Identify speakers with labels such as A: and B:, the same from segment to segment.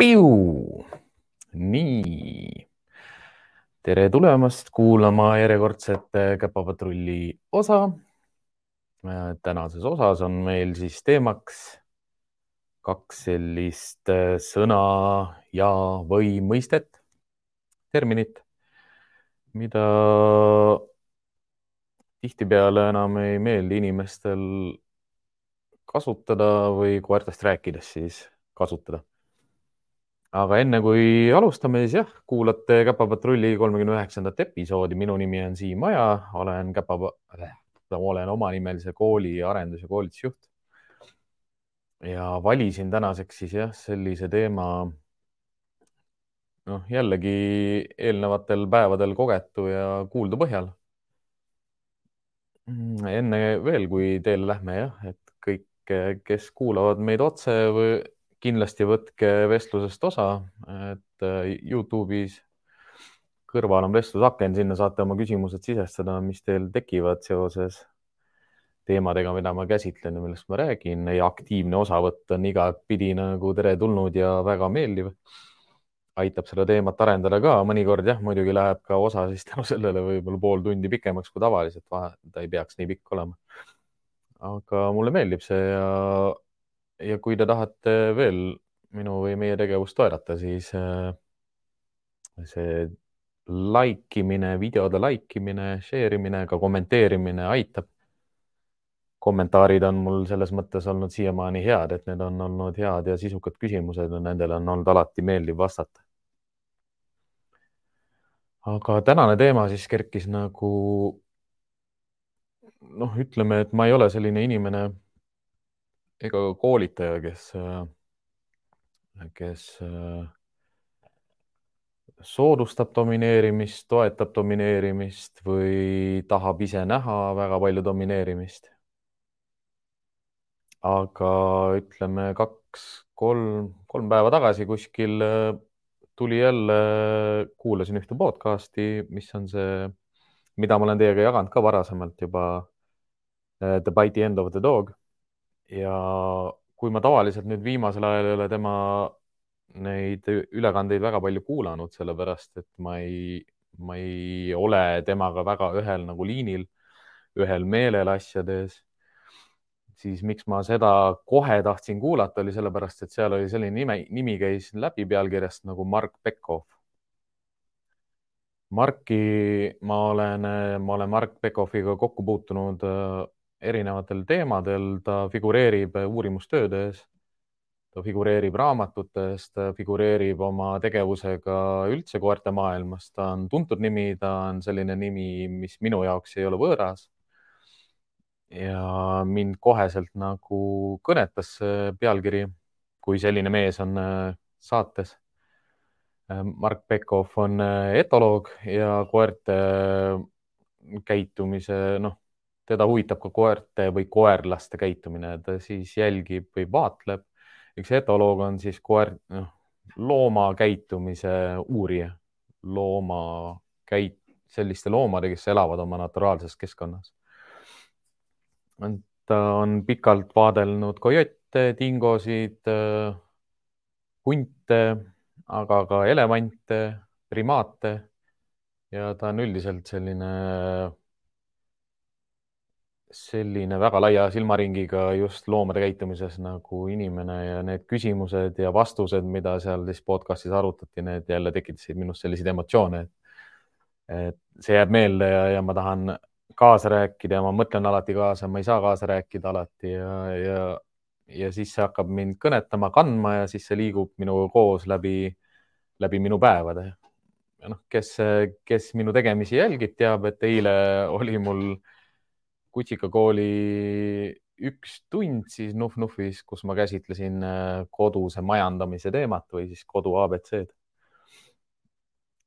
A: Piu! nii, tere tulemast kuulama järjekordset äh, Käpapatrulli osa. Äh, tänases osas on meil siis teemaks kaks sellist äh, sõna ja, või mõistet, terminit, mida tihtipeale enam ei meeldi inimestel kasutada või koertest rääkides siis kasutada aga enne kui alustame, siis jah, kuulate Käpapatrulli kolmekümne üheksandat episoodi. minu nimi on Siim Maja, olen Käpa, olen omanimelise kooli arendus- ja koolitusjuht. ja valisin tänaseks siis jah, sellise teema. noh, jällegi eelnevatel päevadel kogetu ja kuuldu põhjal. enne veel, kui teele lähme jah, et kõik, kes kuulavad meid otse või kindlasti võtke vestlusest osa, et äh, Youtube'is kõrval on vestlusaken, sinna saate oma küsimused sisestada, mis teil tekivad seoses teemadega, mida ma käsitlen ja millest ma räägin ja aktiivne osavõtt on igatpidi nagu teretulnud ja väga meeldiv. aitab seda teemat arendada ka, mõnikord jah, muidugi läheb ka osa siis tänu sellele võib-olla pool tundi pikemaks kui tavaliselt, ta ei peaks nii pikk olema. aga mulle meeldib see ja ja kui te tahate veel minu või meie tegevust toetada, siis äh, see like imine, videode like imine, share imine, ka kommenteerimine aitab. kommentaarid on mul selles mõttes olnud siiamaani head, et need on olnud head ja sisukad küsimused ja nendele on olnud alati meeldiv vastata. aga tänane teema siis kerkis nagu noh, ütleme, et ma ei ole selline inimene ega koolitaja, kes, kes soodustab domineerimist, toetab domineerimist või tahab ise näha väga palju domineerimist. aga ütleme kaks, kolm, kolm päeva tagasi kuskil tuli jälle, kuulasin ühte podcast'i, mis on see, mida ma olen teiega jaganud ka varasemalt juba. The Bite End of the Dog ja kui ma tavaliselt nüüd viimasel ajal ei ole tema neid ülekandeid väga palju kuulanud, sellepärast et ma ei, ma ei ole temaga väga ühel nagu liinil, ühel meelel asjades, siis miks ma seda kohe tahtsin kuulata, oli sellepärast, et seal oli selline nime, nimi käis läbi pealkirjast nagu Mark Beckhoff. Marki ma olen, ma olen Mark Beckhoffiga kokku puutunud erinevatel teemadel, ta figureerib uurimustöödes, ta figureerib raamatutes, ta figureerib oma tegevusega üldse koerte maailmas, ta on tuntud nimi, ta on selline nimi, mis minu jaoks ei ole võõras. ja mind koheselt nagu kõnetas see pealkiri, kui selline mees on äh, saates. Äh, Mark Beckhoff on äh, etoloog ja koerte käitumise, noh teda huvitab ka koerte või koerlaste käitumine, ta siis jälgib või vaatleb. üks etoloog on siis koer, noh, looma käitumise uurija, looma käit-, selliste loomade, kes elavad oma naturaalses keskkonnas. ta on pikalt vaadelnud kojotte, dingosid, hunte, aga ka elevante, primaate ja ta on üldiselt selline selline väga laia silmaringiga just loomade käitumises nagu inimene ja need küsimused ja vastused, mida seal siis podcast'is arutati, need jälle tekitasid minus selliseid emotsioone. et see jääb meelde ja, ja ma tahan kaasa rääkida ja ma mõtlen alati kaasa, ma ei saa kaasa rääkida alati ja, ja, ja siis see hakkab mind kõnetama, kandma ja siis see liigub minuga koos läbi, läbi minu päevade. ja noh, kes, kes minu tegemisi jälgib, teab, et eile oli mul äh, kutsikakooli üks tund siis Nuf-Nufis, kus ma käsitlesin äh, koduse majandamise teemat või siis kodu abc-d.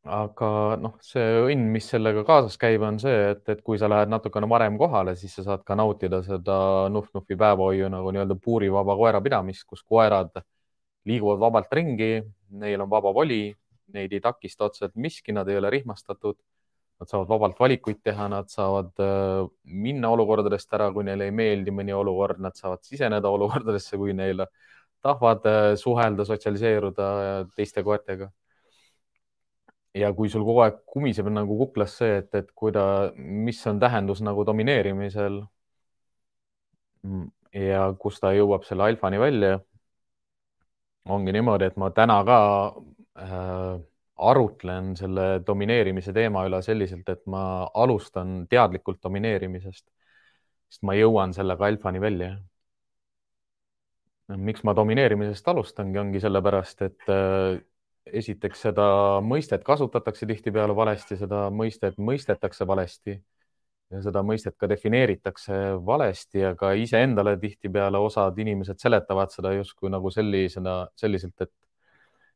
A: aga noh, see õnn, mis sellega kaasas käib, on see, et, et kui sa lähed natukene varem kohale, siis sa saad ka nautida seda Nuf-Nufi päevahoiu nagu nii-öelda puurivaba koerapidamist, kus koerad liiguvad vabalt ringi, neil on vaba voli, neid ei takista otseselt miski, nad ei ole rihmastatud Nad saavad vabalt valikuid teha, nad saavad äh, minna olukordadest ära, kui neile ei meeldi mõni olukord, nad saavad siseneda olukordadesse, kui neile tahavad suhelda, sotsialiseeruda teiste koertega. ja kui sul kogu aeg kumiseb nagu kuklas see, et, et kuida-, mis on tähendus nagu domineerimisel mm, ja kus ta jõuab selle alfani välja, ongi niimoodi, et ma täna ka äh, arutlen selle domineerimise teema üle selliselt, et ma alustan teadlikult domineerimisest, sest ma jõuan sellega alfani välja. miks ma domineerimisest alustangi, ongi sellepärast, et äh, esiteks seda mõistet kasutatakse tihtipeale valesti, seda mõistet mõistetakse valesti ja seda mõistet ka defineeritakse valesti ja ka iseendale tihtipeale osad inimesed seletavad seda justkui nagu sellisena, selliselt, et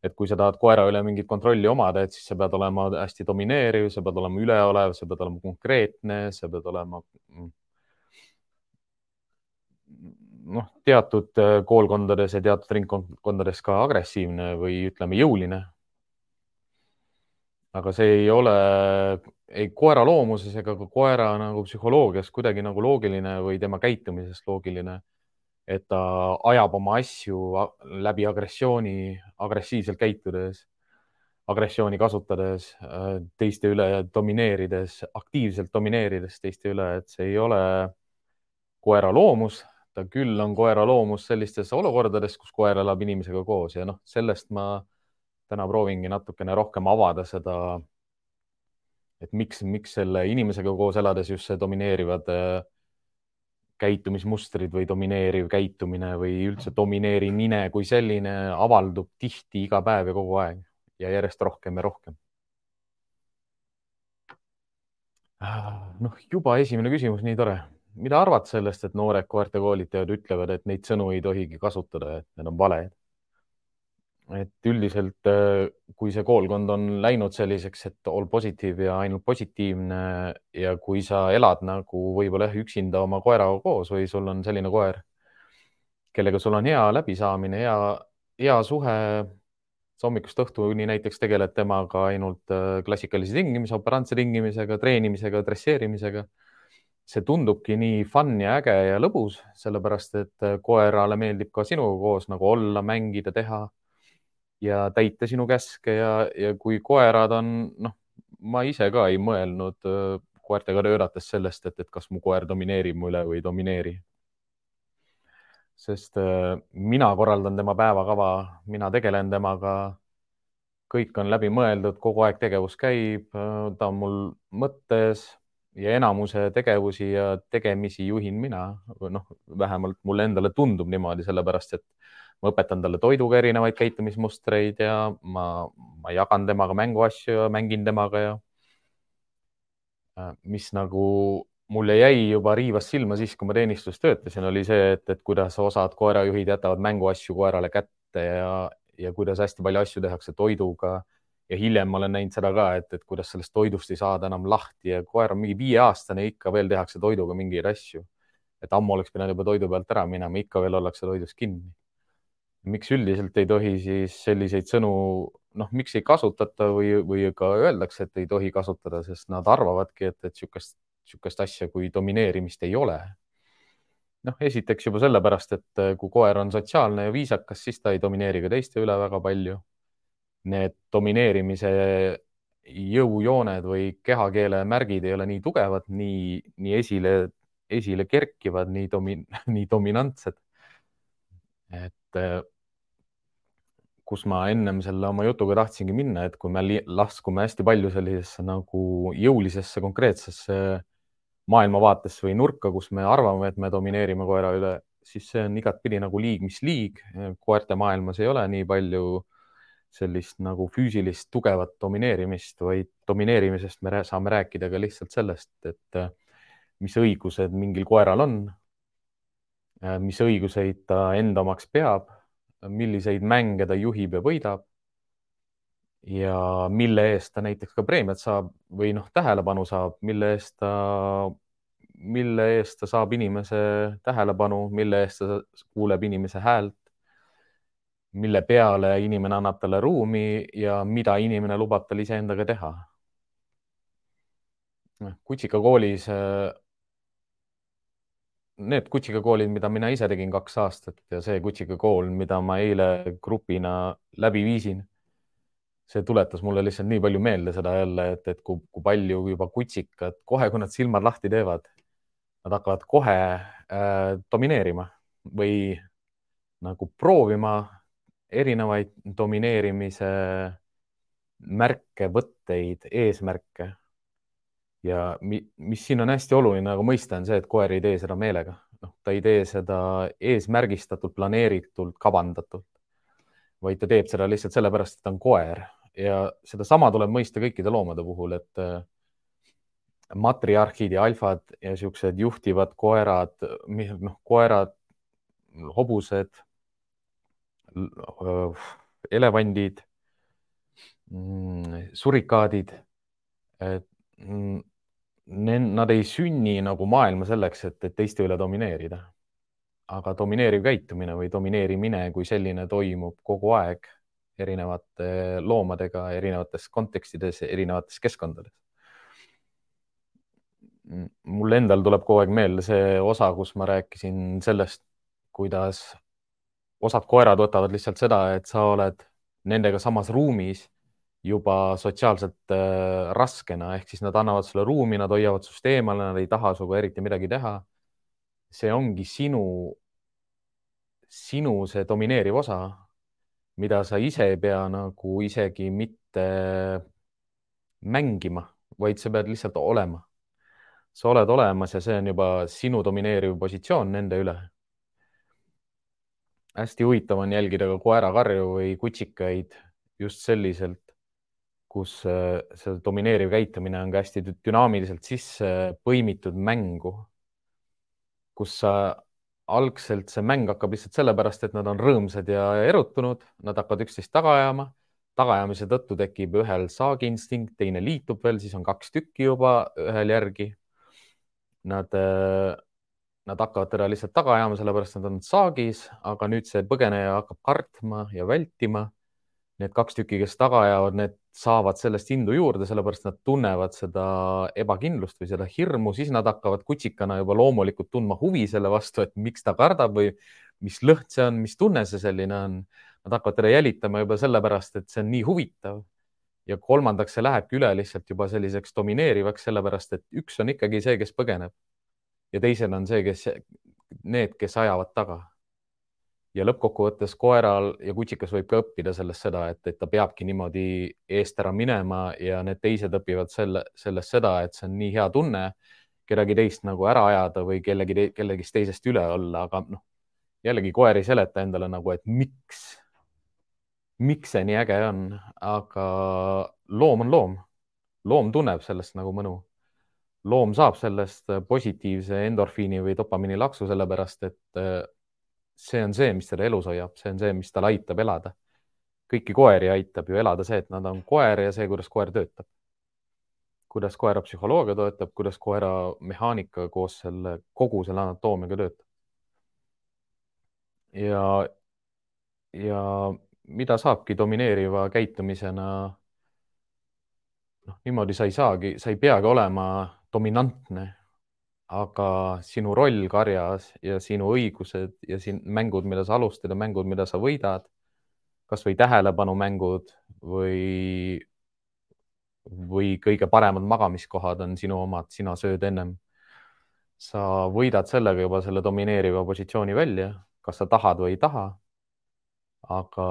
A: et kui sa tahad koera üle mingit kontrolli omada, et siis sa pead olema hästi domineeriv, sa pead olema üleolev, sa pead olema konkreetne, sa pead olema noh, teatud koolkondades ja teatud ringkondades ka agressiivne või ütleme, jõuline. Aga see ei ole ei koera loomuses ega ka koera nagu psühholoogias kuidagi nagu loogiline või tema käitumises loogiline, et ta ajab oma asju läbi agressiooni, agressiivselt käitudes, agressiooni kasutades, teiste üle domineerides, aktiivselt domineerides teiste üle, et see ei ole koera loomus, ta küll on koera loomus sellistes olukordades, kus koer elab inimesega koos ja noh, sellest ma täna proovingi natukene rohkem avada seda, et miks, miks selle inimesega koos elades just see domineerivad äh, käitumismustrid või domineeriv käitumine või üldse domineerimine kui selline avaldub tihti iga päev ja kogu aeg ja järjest rohkem ja rohkem. Ah, noh, juba esimene küsimus, nii tore. mida arvad sellest, et noored koertekoolitajad ütlevad, et neid sõnu ei tohigi kasutada, et need on valed? Et üldiselt, äh, kui see koolkond on läinud selliseks, et all positiiv ja ainult positiivne ja kui sa elad nagu võib-olla üksinda oma koeraga koos või sul on selline koer, kellega sul on hea läbisaamine, hea, hea suhe, sa hommikust õhtuni näiteks tegeled temaga ainult äh, klassikalise tingimise, operantse tingimisega, treenimisega, dresseerimisega. see tundubki nii fun ja äge ja lõbus, sellepärast et äh, koerale meeldib ka sinuga koos nagu olla, mängida, teha ja täita sinu käske ja, ja kui koerad on, noh, ma ise ka ei mõelnud koertega töötates sellest, et, et kas mu koer domineerib mu üle või ei domineeri. sest mina korraldan tema päevakava, mina tegelen temaga. kõik on läbimõeldud, kogu aeg tegevus käib, ta on mul mõttes ja enamuse tegevusi ja tegemisi juhin mina. noh, vähemalt mulle endale tundub niimoodi, sellepärast et ma õpetan talle toiduga erinevaid käitumismustreid ja ma, ma jagan temaga mänguasju ja mängin temaga ja äh, mis nagu mulle jäi juba riivas silma siis, kui ma teenistus töötasin, oli see, et, et kuidas osad koerajuhid jätavad mänguasju koerale kätte ja, ja kuidas hästi palju asju tehakse toiduga. ja hiljem ma olen näinud seda ka, et, et kuidas sellest toidust ei saada enam lahti ja koer on mingi viieaastane, ikka veel tehakse toiduga mingeid asju. et ammu oleks pidanud juba toidu pealt ära minema, ikka veel ollakse toidust kinni miks üldiselt ei tohi siis selliseid sõnu, noh, miks ei kasutata või, või ka öeldakse, et ei tohi kasutada, sest nad arvavadki, et, et niisugust, niisugust asja kui domineerimist ei ole. noh, esiteks juba sellepärast, et kui koer on sotsiaalne ja viisakas, siis ta ei domineeri ka teiste üle väga palju. Need domineerimise jõujooned või kehakeele märgid ei ole nii tugevad, nii, nii esile, esile kerkivad, nii domi-, nii dominantsed. et kus ma ennem selle oma jutuga tahtsingi minna, et kui me laskume hästi palju sellisesse nagu jõulisesse konkreetsesse maailmavaatesse või nurka, kus me arvame, et me domineerime koera üle, siis see on igatpidi nagu liig, mis liig. koerte maailmas ei ole nii palju sellist nagu füüsilist tugevat domineerimist, vaid domineerimisest me saame rääkida ka lihtsalt sellest, et mis õigused mingil koeral on, mis õiguseid ta enda omaks peab milliseid mänge ta juhib ja võidab. ja mille eest ta näiteks ka preemiat saab või noh, tähelepanu saab, mille eest ta, mille eest ta saab inimese tähelepanu, mille eest ta kuuleb inimese häält. mille peale inimene annab talle ruumi ja mida inimene lubab tal iseendaga teha. Noh, kutsikakoolis need kutsikakoolid, mida mina ise tegin kaks aastat ja see kutsikakool, mida ma eile grupina läbi viisin, see tuletas mulle lihtsalt nii palju meelde seda jälle, et, et kui, kui palju juba kutsikad kohe, kui nad silmad lahti teevad, nad hakkavad kohe äh, domineerima või nagu proovima erinevaid domineerimise märke, võtteid, eesmärke ja mi, mis siin on hästi oluline nagu mõista, on see, et koer ei tee seda meelega, noh, ta ei tee seda eesmärgistatult, planeeritult, kavandatult, vaid ta teeb seda lihtsalt sellepärast, et ta on koer. Ja sedasama tuleb mõista kõikide loomade puhul, et äh, matriarhid ja alfad ja siuksed juhtivad koerad, noh, koerad, hobused, elevandid, mm, surikaadid, mm, nad ei sünni nagu maailma selleks, et, et teiste üle domineerida. aga domineeriv käitumine või domineerimine kui selline toimub kogu aeg erinevate loomadega, erinevates kontekstides, erinevates keskkondades. mul endal tuleb kogu aeg meelde see osa, kus ma rääkisin sellest, kuidas osad koerad võtavad lihtsalt seda, et sa oled nendega samas ruumis juba sotsiaalselt äh, raskena, ehk siis nad annavad sulle ruumi, nad hoiavad sinust eemale, nad ei taha sinuga eriti midagi teha. see ongi sinu, sinu see domineeriv osa, mida sa ise ei pea nagu isegi mitte mängima, vaid sa pead lihtsalt olema. sa oled olemas ja see on juba sinu domineeriv positsioon nende üle. hästi huvitav on jälgida ka koerakarju või kutsikaid just selliselt, kus äh, see domineeriv käitumine on ka hästi dünaamiliselt sisse põimitud mängu, kus sa algselt see mäng hakkab lihtsalt sellepärast, et nad on rõõmsad ja erutunud, nad hakkavad üksteist taga ajama. tagaajamise tõttu tekib ühel saagiinstinkt, teine liitub veel, siis on kaks tükki juba ühel järgi. Nad, äh, nad hakkavad teda lihtsalt taga ajama, sellepärast nad on saagis, aga nüüd see põgeneja hakkab kartma ja vältima need kaks tükki, kes taga jäävad, need saavad sellest indu juurde, sellepärast nad tunnevad seda ebakindlust või seda hirmu, siis nad hakkavad kutsikana juba loomulikult tundma huvi selle vastu, et miks ta kardab või mis lõhn see on, mis tunne see selline on. Nad hakkavad teda jälitama juba sellepärast, et see on nii huvitav. ja kolmandaks, see lähebki üle lihtsalt juba selliseks domineerivaks, sellepärast et üks on ikkagi see, kes põgeneb ja teised on see, kes, need, kes ajavad taga ja lõppkokkuvõttes koeral ja kutsikas võib ka õppida sellest seda, et, et ta peabki niimoodi eest ära minema ja need teised õpivad selle, sellest seda, et see on nii hea tunne kedagi teist nagu ära ajada või kellegi, kellegist teisest üle olla, aga noh, jällegi koer ei seleta endale nagu, et miks, miks see nii äge on, aga loom on loom. loom tunneb sellest nagu mõnu. loom saab sellest positiivse endorfiini või dopamiini laksu, sellepärast et see on see, mis teda elus hoiab, see on see, mis tal aitab elada. kõiki koeri aitab ju elada see, et nad on koer ja see, kuidas koer töötab. kuidas koera psühholoogia töötab, kuidas koera mehaanika koos selle, kogu selle anatoomiaga töötab. ja, ja mida saabki domineeriva käitumisena. noh, niimoodi sa ei saagi, sa ei peagi olema dominantne aga sinu roll karjas ja sinu õigused ja siin mängud, mida sa alustad ja mängud, mida sa võidad, kasvõi tähelepanumängud või, või kõige paremad magamiskohad on sinu omad, sina sööd ennem. sa võidad sellega juba selle domineeriva positsiooni välja, kas sa tahad või ei taha. aga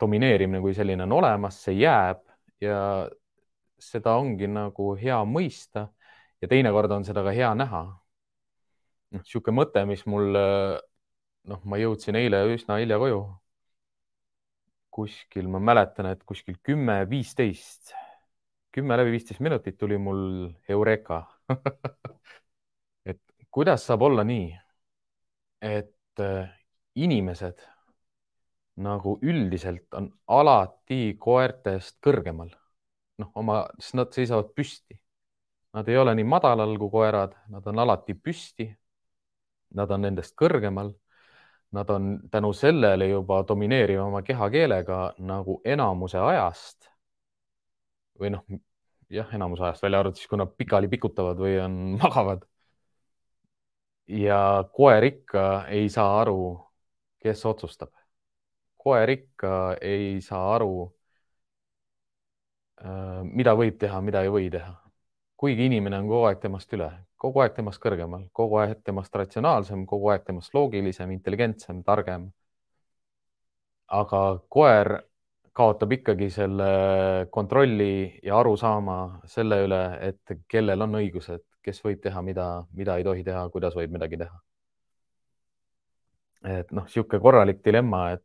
A: domineerimine kui selline on olemas, see jääb ja seda ongi nagu hea mõista ja teinekord on seda ka hea näha. noh, niisugune mõte, mis mul, noh, ma jõudsin eile üsna hilja koju. kuskil, ma mäletan, et kuskil kümme, viisteist, kümme läbi viisteist minutit tuli mul Eureka et kuidas saab olla nii, et äh, inimesed nagu üldiselt on alati koertest kõrgemal. noh, oma, nad seisavad püsti Nad ei ole nii madalal kui koerad, nad on alati püsti. Nad on nendest kõrgemal. Nad on tänu sellele juba domineerivama kehakeelega nagu enamuse ajast. või noh, jah, enamuse ajast välja arvatud siis, kui nad pikali pikutavad või on magavad. ja koer ikka ei saa aru, kes otsustab. koer ikka ei saa aru, äh, mida võib teha, mida ei või teha. Kuigi inimene on kogu aeg temast üle, kogu aeg temast kõrgemal, kogu aeg temast ratsionaalsem, kogu aeg temast loogilisem, intelligentsem, targem. aga koer kaotab ikkagi selle kontrolli ja arusaama selle üle, et kellel on õigused, kes võib teha, mida, mida ei tohi teha, kuidas võib midagi teha. et noh, niisugune korralik dilemma, et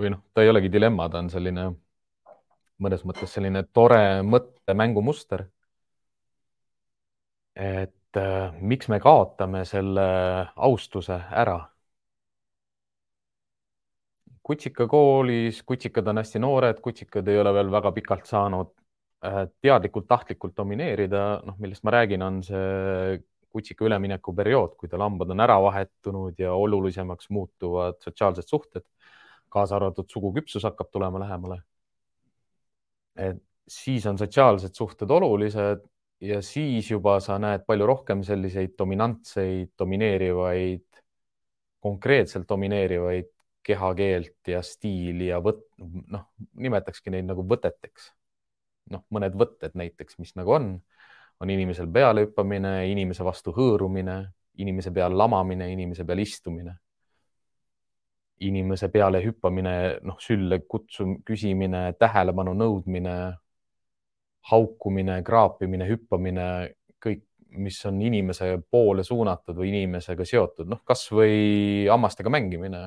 A: või noh, ta ei olegi dilemma, ta on selline mõnes mõttes selline tore mõttemängumuster. et äh, miks me kaotame selle austuse ära kutsikakoolis, kutsikad on hästi noored, kutsikad ei ole veel väga pikalt saanud äh, teadlikult, tahtlikult domineerida, noh, millest ma räägin, on see kutsika üleminekuperiood, kui tal hambad on ära vahetunud ja olulisemaks muutuvad sotsiaalsed suhted, kaasa arvatud suguküpsus hakkab tulema lähemale. Et siis on sotsiaalsed suhted olulised ja siis juba sa näed palju rohkem selliseid dominantseid, domineerivaid, konkreetselt domineerivaid kehakeelt ja stiili ja võt-, noh, nimetakski neid nagu võteteks. noh, mõned võtted näiteks, mis nagu on, on inimesel peale hüppamine, inimese vastu hõõrumine, inimese peal lamamine, inimese peal istumine. Inimese peale hüppamine, noh, sülle kutsum-, küsimine, tähelepanu nõudmine, haukumine, kraapimine, hüppamine, kõik, mis on inimese poole suunatud või inimesega seotud, noh, kasvõi hammastega mängimine,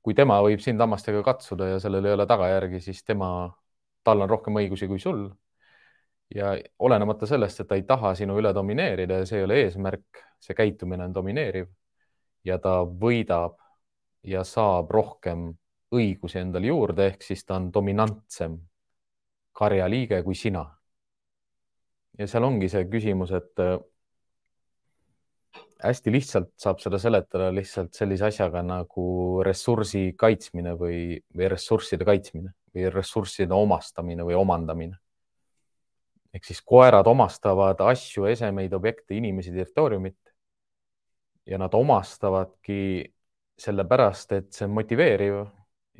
A: kui tema võib sind hammastega katsuda ja sellel ei ole tagajärgi, siis tema, tal on rohkem õigusi kui sul. ja olenemata sellest, et ta ei taha sinu üle domineerida ja see ei ole eesmärk, see käitumine on domineeriv ja ta võidab ja saab rohkem õigusi endale juurde, ehk siis ta on dominantsem karjaliige kui sina. ja seal ongi see küsimus, et hästi lihtsalt saab seda seletada lihtsalt sellise asjaga nagu ressursi kaitsmine või, või ressursside kaitsmine või ressursside omastamine või omandamine. ehk siis koerad omastavad asju, esemeid, objekte, inimesi, territooriumit. Ja nad omastavadki sellepärast, et see on motiveeriv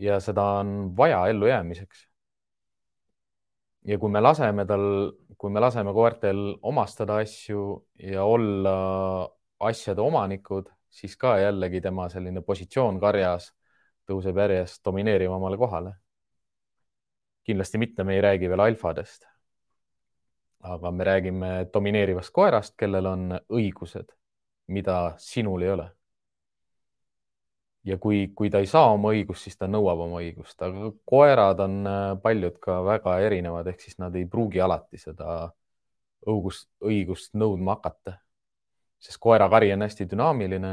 A: ja seda on vaja ellujäämiseks. ja kui me laseme tal, kui me laseme koertel omastada asju ja olla asjade omanikud, siis ka jällegi tema selline positsioon karjas tõuseb järjest domineerivamale kohale. kindlasti mitte, me ei räägi veel alfadest. aga me räägime domineerivast koerast, kellel on õigused, mida sinul ei ole. ja kui, kui ta ei saa oma õigust, siis ta nõuab oma õigust, aga koerad on äh, paljud ka väga erinevad, ehk siis nad ei pruugi alati seda õigust, õigust nõudma hakata sest koerakari on hästi dünaamiline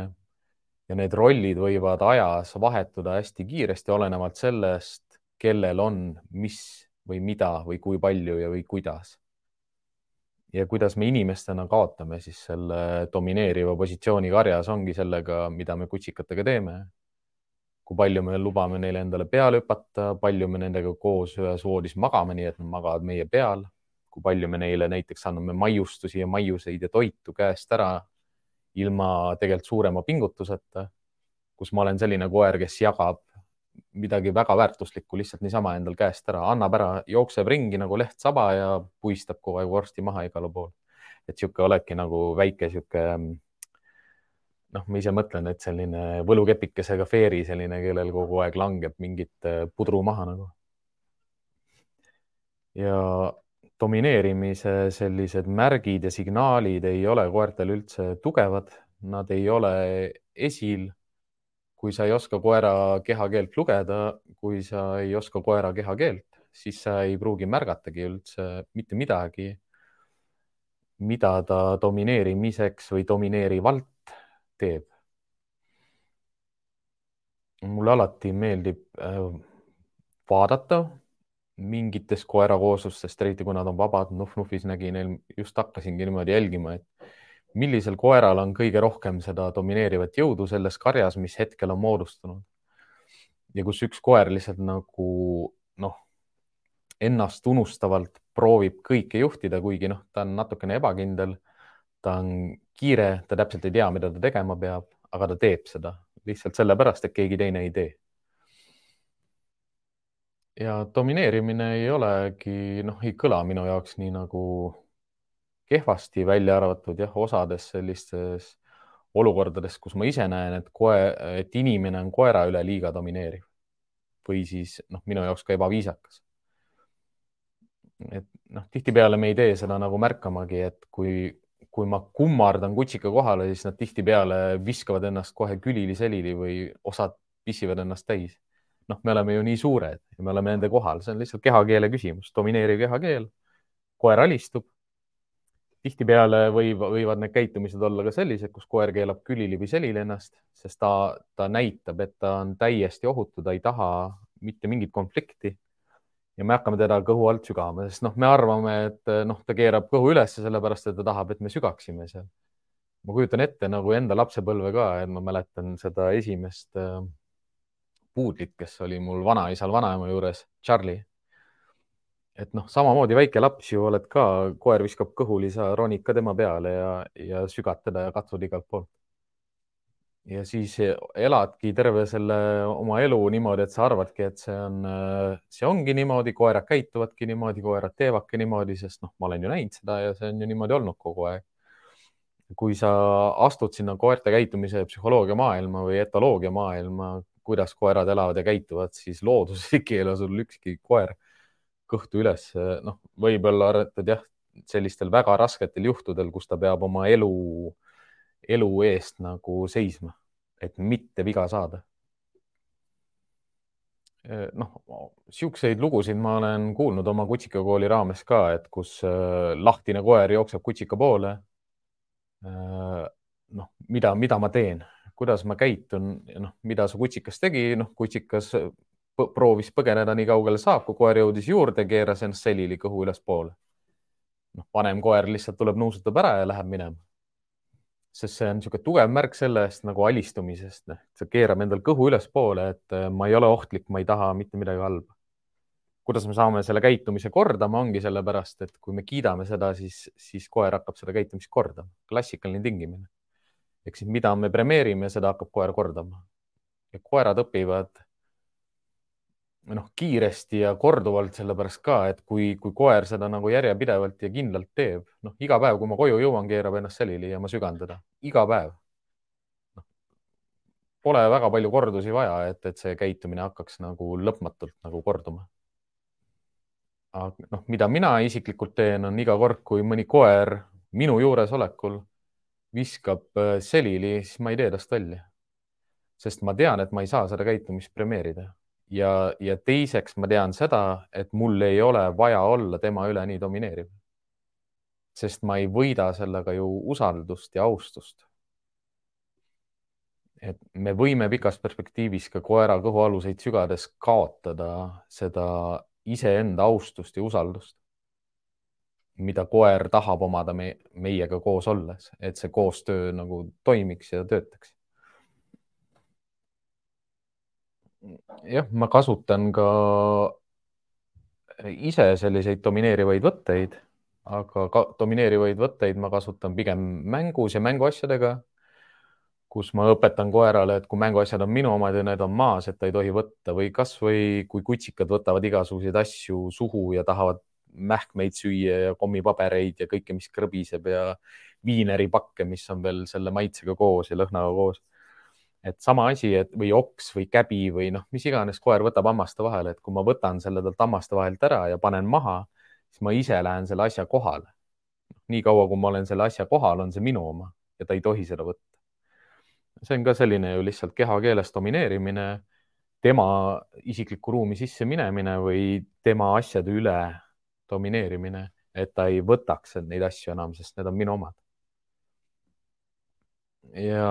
A: ja need rollid võivad ajas vahetuda hästi kiiresti, olenevalt sellest, kellel on, mis või mida või kui palju ja või kuidas. Ja kuidas me inimestena kaotame siis selle domineeriva positsiooni karjas, ongi sellega, mida me kutsikatega teeme. kui palju me lubame neile endale peale hüpata, palju me nendega koos ühes voodis magame, nii et nad magavad meie peal, kui palju me neile näiteks anname maiustusi ja maiuseid ja toitu käest ära ilma tegelikult suurema pingutuseta, kus ma olen selline koer, kes jagab midagi väga väärtuslikku lihtsalt niisama endal käest ära, annab ära, jookseb ringi nagu leht saba ja puistab kogu aeg vorsti maha igale poole. et sihuke oledki nagu väike sihuke noh, ma ise mõtlen, et selline võlukepikesega Feeri selline, kellel kogu aeg langeb mingit äh, pudru maha nagu. ja domineerimise sellised märgid ja signaalid ei ole koertel üldse tugevad, nad ei ole esil. Kui sa ei oska koera kehakeelt lugeda, kui sa ei oska koera kehakeelt, siis sa ei pruugi märgatagi üldse mitte midagi, mida ta domineerimiseks või domineerivalt teeb. mulle alati meeldib äh, vaadata mingitest koerakooslustest, eriti kui nad on vabad, Nuf-Nufis nägin, just hakkasingi niimoodi jälgima, et millisel koeral on kõige rohkem seda domineerivat jõudu selles karjas, mis hetkel on moodustunud. ja kus üks koer lihtsalt nagu noh, ennast unustavalt proovib kõike juhtida, kuigi noh, ta on natukene ebakindel. ta on kiire, ta täpselt ei tea, mida ta tegema peab, aga ta teeb seda lihtsalt sellepärast, et keegi teine ei tee. ja domineerimine ei olegi, noh, ei kõla minu jaoks nii nagu kehvasti välja arvatud jah, osades sellistes olukordades, kus ma ise näen, et koe, et inimene on koera üle liiga domineeriv või siis noh, minu jaoks ka ebaviisakas. et noh, tihtipeale me ei tee seda nagu märkamagi, et kui, kui ma kummardan kutsika kohale, siis nad tihtipeale viskavad ennast kohe külili-selili või osad pissivad ennast täis. noh, me oleme ju nii suured ja me oleme nende kohal, see on lihtsalt kehakeele küsimus, domineeriv kehakeel. koer alistub tihtipeale võib, võivad need käitumised olla ka sellised, kus koer keelab külili või selili ennast, sest ta, ta näitab, et ta on täiesti ohutu, ta ei taha mitte mingit konflikti. ja me hakkame teda kõhu alt sügama, sest noh, me arvame, et noh, ta keerab kõhu ülesse sellepärast, et ta tahab, et me sügaksime seal. ma kujutan ette nagu enda lapsepõlve ka, et ma mäletan seda esimest äh, puudlit, kes oli mul vanaisal, vanaema juures, Charlie et noh, samamoodi väike laps ju oled ka, koer viskab kõhuli, sa ronid ka tema peale ja, ja sügad teda ja katsud igalt poolt. ja siis eladki terve selle oma elu niimoodi, et sa arvadki, et see on, see ongi niimoodi, koerad käituvadki niimoodi, koerad teevadki niimoodi, sest noh, ma olen ju näinud seda ja see on ju niimoodi olnud kogu aeg. kui sa astud sinna koerte käitumise psühholoogia maailma või etoloogia maailma, kuidas koerad elavad ja käituvad, siis looduses ei keela sul ükski koer kõhtu üles, noh, võib-olla arvatad jah, sellistel väga rasketel juhtudel, kus ta peab oma elu, elu eest nagu seisma, et mitte viga saada. noh, siukseid lugusid ma olen kuulnud oma kutsikakooli raames ka, et kus äh, lahtine koer jookseb kutsika poole. Äh, noh, mida, mida ma teen, kuidas ma käitun, noh, mida su kutsikas tegi, noh, kutsikas proovis põgeneda nii kaugele saab, kui koer jõudis juurde, keeras ennast selili kõhu ülespoole. noh, vanem koer lihtsalt tuleb, nuusutab ära ja läheb minema. sest see on niisugune tugev märk sellest nagu alistumisest, noh, sa keerab endal kõhu ülespoole, et äh, ma ei ole ohtlik, ma ei taha mitte midagi halba. kuidas me saame selle käitumise kordama, ongi sellepärast, et kui me kiidame seda, siis, siis koer hakkab seda käitumist kordama. klassikaline tingimine. ehk siis, mida me premeerime, seda hakkab koer kordama. ja koerad õpivad noh, kiiresti ja korduvalt sellepärast ka, et kui, kui koer seda nagu järjepidevalt ja kindlalt teeb, noh, iga päev, kui ma koju jõuan, keerab ennast selili ja ma sügan teda iga päev no,. Pole väga palju kordusi vaja, et, et see käitumine hakkaks nagu lõpmatult nagu korduma. aga noh, mida mina isiklikult teen, on iga kord, kui mõni koer minu juuresolekul viskab äh, selili, siis ma ei tee tast välja. sest ma tean, et ma ei saa seda käitumist premeerida ja, ja teiseks ma tean seda, et mul ei ole vaja olla tema üle nii domineeriv. sest ma ei võida sellega ju usaldust ja austust. et me võime pikas perspektiivis ka koera kõhualuseid sügades kaotada seda iseenda austust ja usaldust, mida koer tahab omada me, meiega koos olles, et see koostöö nagu toimiks ja töötaks jah, ma kasutan ka ise selliseid domineerivaid võtteid, aga ka domineerivaid võtteid ma kasutan pigem mängus ja mänguasjadega, kus ma õpetan koerale, et kui mänguasjad on minu omad ja need on maas, et ta ei tohi võtta või kasvõi kui kutsikad võtavad igasuguseid asju suhu ja tahavad mähkmeid süüa ja kommipabereid ja kõike, mis krõbiseb ja viineripakke, mis on veel selle maitsega koos ja lõhnaga koos et sama asi, et või oks või käbi või noh, mis iganes koer võtab hammaste vahele, et kui ma võtan selle talt hammaste vahelt ära ja panen maha, siis ma ise lähen selle asja kohale. nii kaua, kui ma olen selle asja kohal, on see minu oma ja ta ei tohi seda võtta. see on ka selline ju lihtsalt kehakeeles domineerimine, tema isiklikku ruumi sisse minemine või tema asjade üle domineerimine, et ta ei võtaks neid asju enam, sest need on minu omad. ja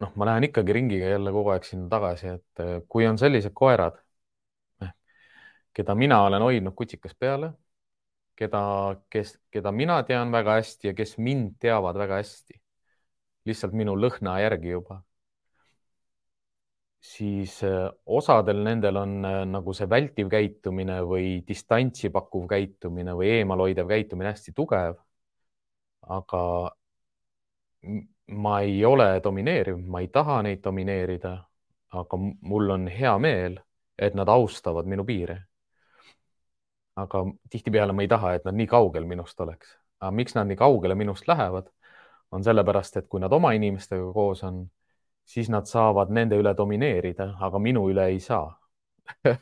A: noh, ma lähen ikkagi ringiga jälle kogu aeg sinna tagasi, et eh, kui on sellised koerad, eh, keda mina olen hoidnud kutsikas peale, keda, kes, keda mina tean väga hästi ja kes mind teavad väga hästi, lihtsalt minu lõhna järgi juba. siis äh, osadel nendel on äh, nagu see vältiv käitumine või distantsi pakkuv käitumine või eemalhoidev käitumine hästi tugev. aga ma ei ole domineeriv, ma ei taha neid domineerida, aga mul on hea meel, et nad austavad minu piire. aga tihtipeale ma ei taha, et nad nii kaugel minust oleks. aga miks nad nii kaugele minust lähevad, on sellepärast, et kui nad oma inimestega koos on siis nad saavad nende üle domineerida, aga minu üle ei saa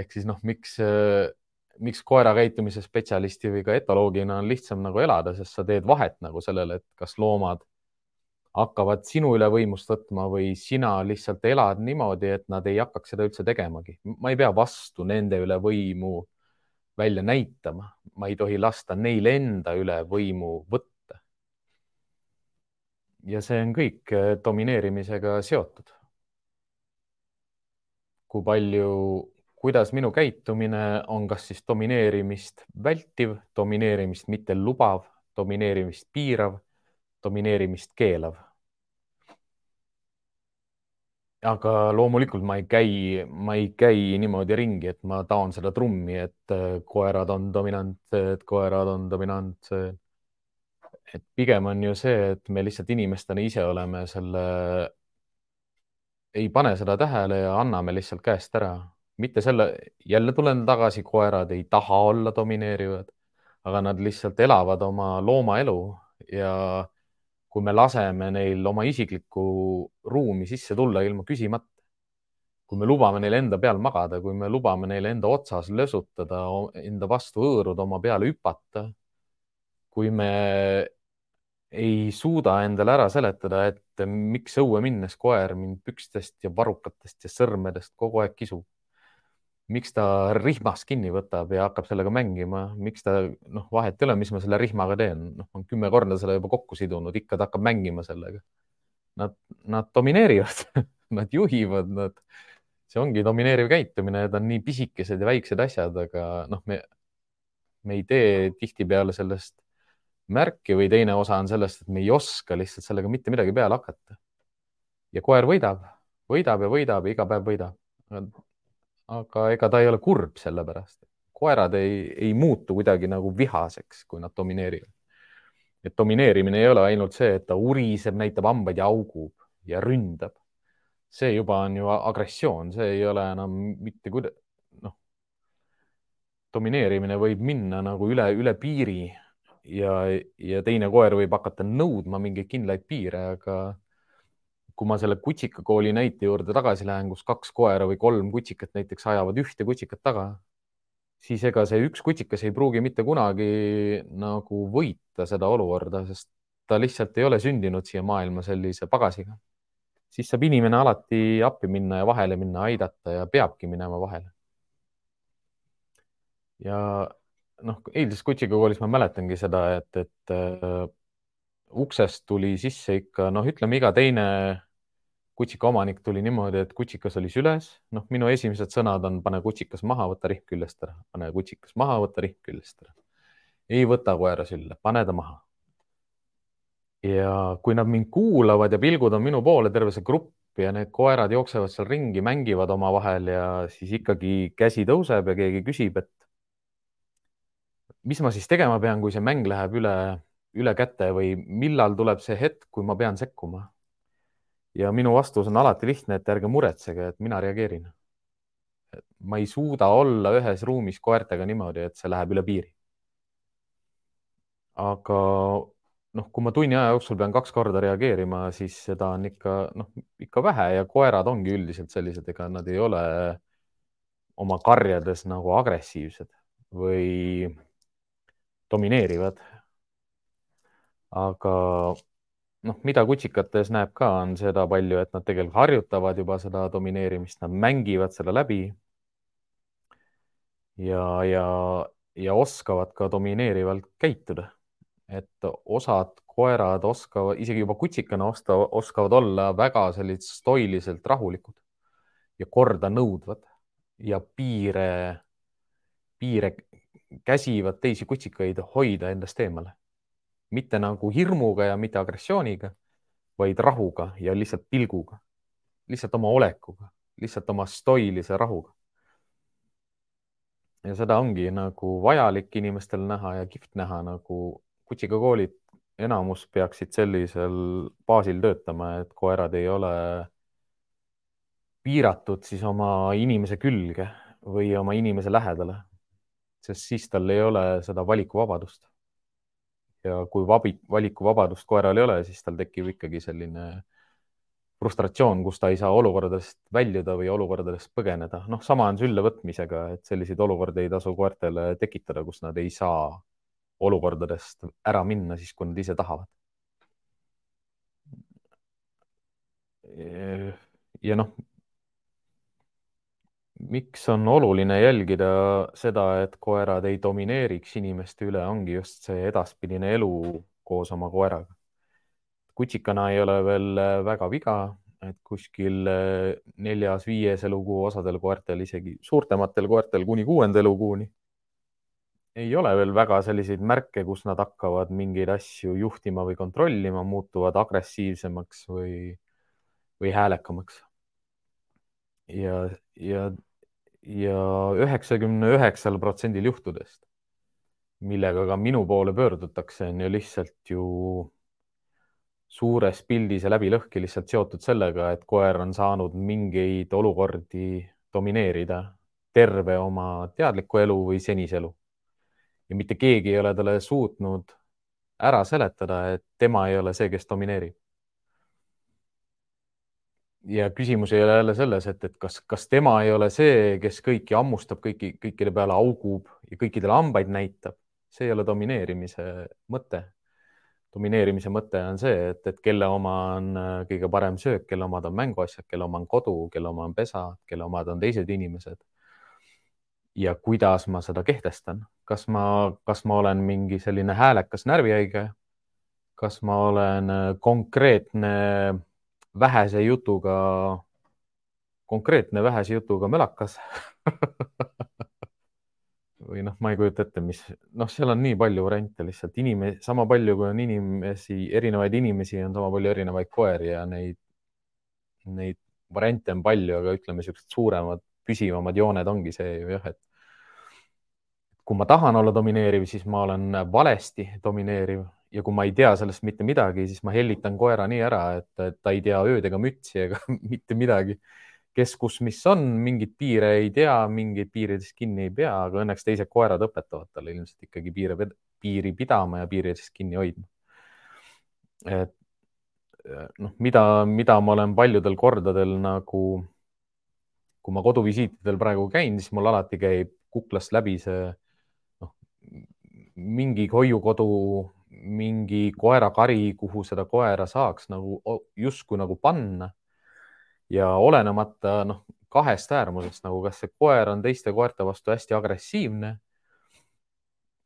A: ehk siis noh, miks, miks koera käitumise spetsialisti või ka etoloogina on lihtsam nagu elada, sest sa teed vahet nagu sellele, et kas loomad hakkavad sinu üle võimust võtma või sina lihtsalt elad niimoodi, et nad ei hakkaks seda üldse tegemagi. ma ei pea vastu nende üle võimu välja näitama, ma ei tohi lasta neil enda üle võimu võtta ja see on kõik äh, domineerimisega seotud. kui palju, kuidas minu käitumine on, kas siis domineerimist vältiv, domineerimist mitte lubav, domineerimist piirav, domineerimist keelav. aga loomulikult ma ei käi, ma ei käi niimoodi ringi, et ma taon seda trummi, et äh, koerad on dominantsed, koerad on dominantsed et pigem on ju see, et me lihtsalt inimestena ise oleme selle, ei pane seda tähele ja anname lihtsalt käest ära. mitte selle, jälle tulen tagasi, koerad ei taha olla domineerivad, aga nad lihtsalt elavad oma loomaelu ja kui me laseme neil oma isiklikku ruumi sisse tulla ilma küsimata, kui me lubame neil enda peal magada, kui me lubame neil enda otsas lösutada, enda vastu hõõruda, oma peale hüpata, kui me ei suuda endale ära seletada, et miks õue minnes koer mind pükstest ja varrukatest ja sõrmedest kogu aeg kisub. Miks ta rihmast kinni võtab ja hakkab sellega mängima, miks ta, noh, vahet ei ole, mis ma selle rihmaga teen, noh, olen kümme korda selle juba kokku sidunud, ikka ta hakkab mängima sellega. Nad, nad domineerivad nad juhivad, nad, see ongi domineeriv käitumine, need on nii pisikesed ja väiksed asjad, aga noh, me, me ei tee tihtipeale sellest märki või teine osa on sellest, et me ei oska lihtsalt sellega mitte midagi peale hakata. ja koer võidab, võidab ja võidab ja iga päev võidab. Aga ega ta ei ole kurb selle pärast. koerad ei, ei muutu kuidagi nagu vihaseks, kui nad domineerivad. et domineerimine ei ole ainult see, et ta uriseb, näitab hambaid ja augub ja ründab. see juba on ju agressioon, see ei ole enam mitte kuidagi, noh, domineerimine võib minna nagu üle, üle piiri ja, ja teine koer võib hakata nõudma mingeid kindlaid piire, aga kui ma selle kutsikakooli näite juurde tagasi lähen, kus kaks koera või kolm kutsikat näiteks ajavad ühte kutsikat taga, siis ega see üks kutsikas ei pruugi mitte kunagi nagu võita seda olukorda, sest ta lihtsalt ei ole sündinud siia maailma sellise pagasiga. siis saab inimene alati appi minna ja vahele minna, aidata ja peabki minema vahele. ja noh, eilses Kutsiga koolis ma mäletangi seda, et, et äh, uksest tuli sisse ikka noh, ütleme iga teine kutsika omanik tuli niimoodi, et kutsikas oli süles, noh, minu esimesed sõnad on pane kutsikas maha, võta rihm küljest ära, pane kutsikas maha, võta rihm küljest ära. ei võta koera sülle, pane ta maha. ja kui nad mind kuulavad ja pilgud on minu poole, terve see grupp ja need koerad jooksevad seal ringi, mängivad omavahel ja siis ikkagi käsi tõuseb ja keegi küsib, et mis ma siis tegema pean, kui see mäng läheb üle, üle käte või millal tuleb see hetk, kui ma pean sekkuma? Ja minu vastus on alati lihtne, et ärge muretsege, et mina reageerin. ma ei suuda olla ühes ruumis koertega niimoodi, et see läheb üle piiri. aga noh, kui ma tunni aja jooksul pean kaks korda reageerima, siis seda on ikka noh, ikka vähe ja koerad ongi üldiselt sellised, ega nad ei ole oma karjades nagu agressiivsed või domineerivad. aga noh, mida kutsikates näeb ka, on seda palju, et nad tegelikult harjutavad juba seda domineerimist, nad mängivad selle läbi. ja, ja, ja oskavad ka domineerivalt käituda. et osad koerad oskavad, isegi juba kutsikana osta, oskavad olla väga sellised stoiliselt rahulikud ja korda nõudvad ja piire, piire käsivad teisi kutsikaid hoida endast eemale. Mitte nagu hirmuga ja mitte agressiooniga, vaid rahuga ja lihtsalt pilguga. lihtsalt oma olekuga, lihtsalt oma stoilise rahuga. ja seda ongi nagu vajalik inimestel näha ja kihvt näha nagu kutsikakoolid, enamus peaksid sellisel baasil töötama, et koerad ei ole piiratud siis oma inimese külge või oma inimese lähedale, sest siis tal ei ole seda valikuvabadust. Ja kui vabi, valikuvabadust koeral ei ole, siis tal tekib ikkagi selline frustratsioon, kus ta ei saa olukordadest väljuda või olukordadest põgeneda. noh, sama on sülle võtmisega, et selliseid olukordi ei tasu koertele tekitada, kus nad ei saa olukordadest ära minna siis, kui nad ise tahavad. ja noh, miks on oluline jälgida seda, et koerad ei domineeriks inimeste üle, ongi just see edaspidine elu koos oma koeraga. kutsikana ei ole veel väga viga, et kuskil neljas-viies elukuu, osadel koertel, isegi suurtematel koertel kuni kuuenda elukuuni ei ole veel väga selliseid märke, kus nad hakkavad mingeid asju juhtima või kontrollima, muutuvad agressiivsemaks või, või häälekamaks. ja, ja ja üheksakümne üheksal protsendil juhtudest, millega ka minu poole pöördutakse, on ju lihtsalt ju suures pildis ja läbilõhki lihtsalt seotud sellega, et koer on saanud mingeid olukordi domineerida terve oma teadliku elu või senise elu. ja mitte keegi ei ole talle suutnud ära seletada, et tema ei ole see, kes domineerib ja küsimus ei ole jälle selles, et, et kas, kas tema ei ole see, kes kõiki hammustab, kõiki, kõikide peale augub ja kõikidele hambaid näitab. see ei ole domineerimise mõte. domineerimise mõte on see, et, et kelle oma on äh, kõige parem söök, kelle omad on mänguasjad, kelle oma on kodu, kelle oma on pesa, kelle omad on teised inimesed. ja kuidas ma seda kehtestan, kas ma, kas ma olen mingi selline häälekas närvihaige? kas ma olen äh, konkreetne vähese jutuga, konkreetne vähese jutuga mölakas või noh, ma ei kujuta ette, mis, noh, seal on nii palju variante lihtsalt. Inimesi, sama palju kui on inimesi, erinevaid inimesi, on sama palju erinevaid koeri ja neid, neid variante on palju, aga ütleme, niisugused suuremad, püsivamad jooned ongi see ju jah, et kui ma tahan olla domineeriv, siis ma olen valesti domineeriv ja kui ma ei tea sellest mitte midagi, siis ma hellitan koera nii ära, et ta ei tea ööd ega mütsi ega mitte midagi. kes, kus, mis on, mingeid piire ei tea, mingeid piiridest kinni ei pea, aga õnneks teised koerad õpetavad talle ilmselt ikkagi piire, piiri pidama ja piiridest kinni hoidma. et noh, mida, mida ma olen paljudel kordadel nagu, kui ma koduvisiitidel praegu käin, siis mul alati käib kuklast läbi see noh, mingi hoiukodu mingi koerakari, kuhu seda koera saaks nagu justkui nagu panna. ja olenemata noh, kahest äärmusest nagu, kas see koer on teiste koerte vastu hästi agressiivne.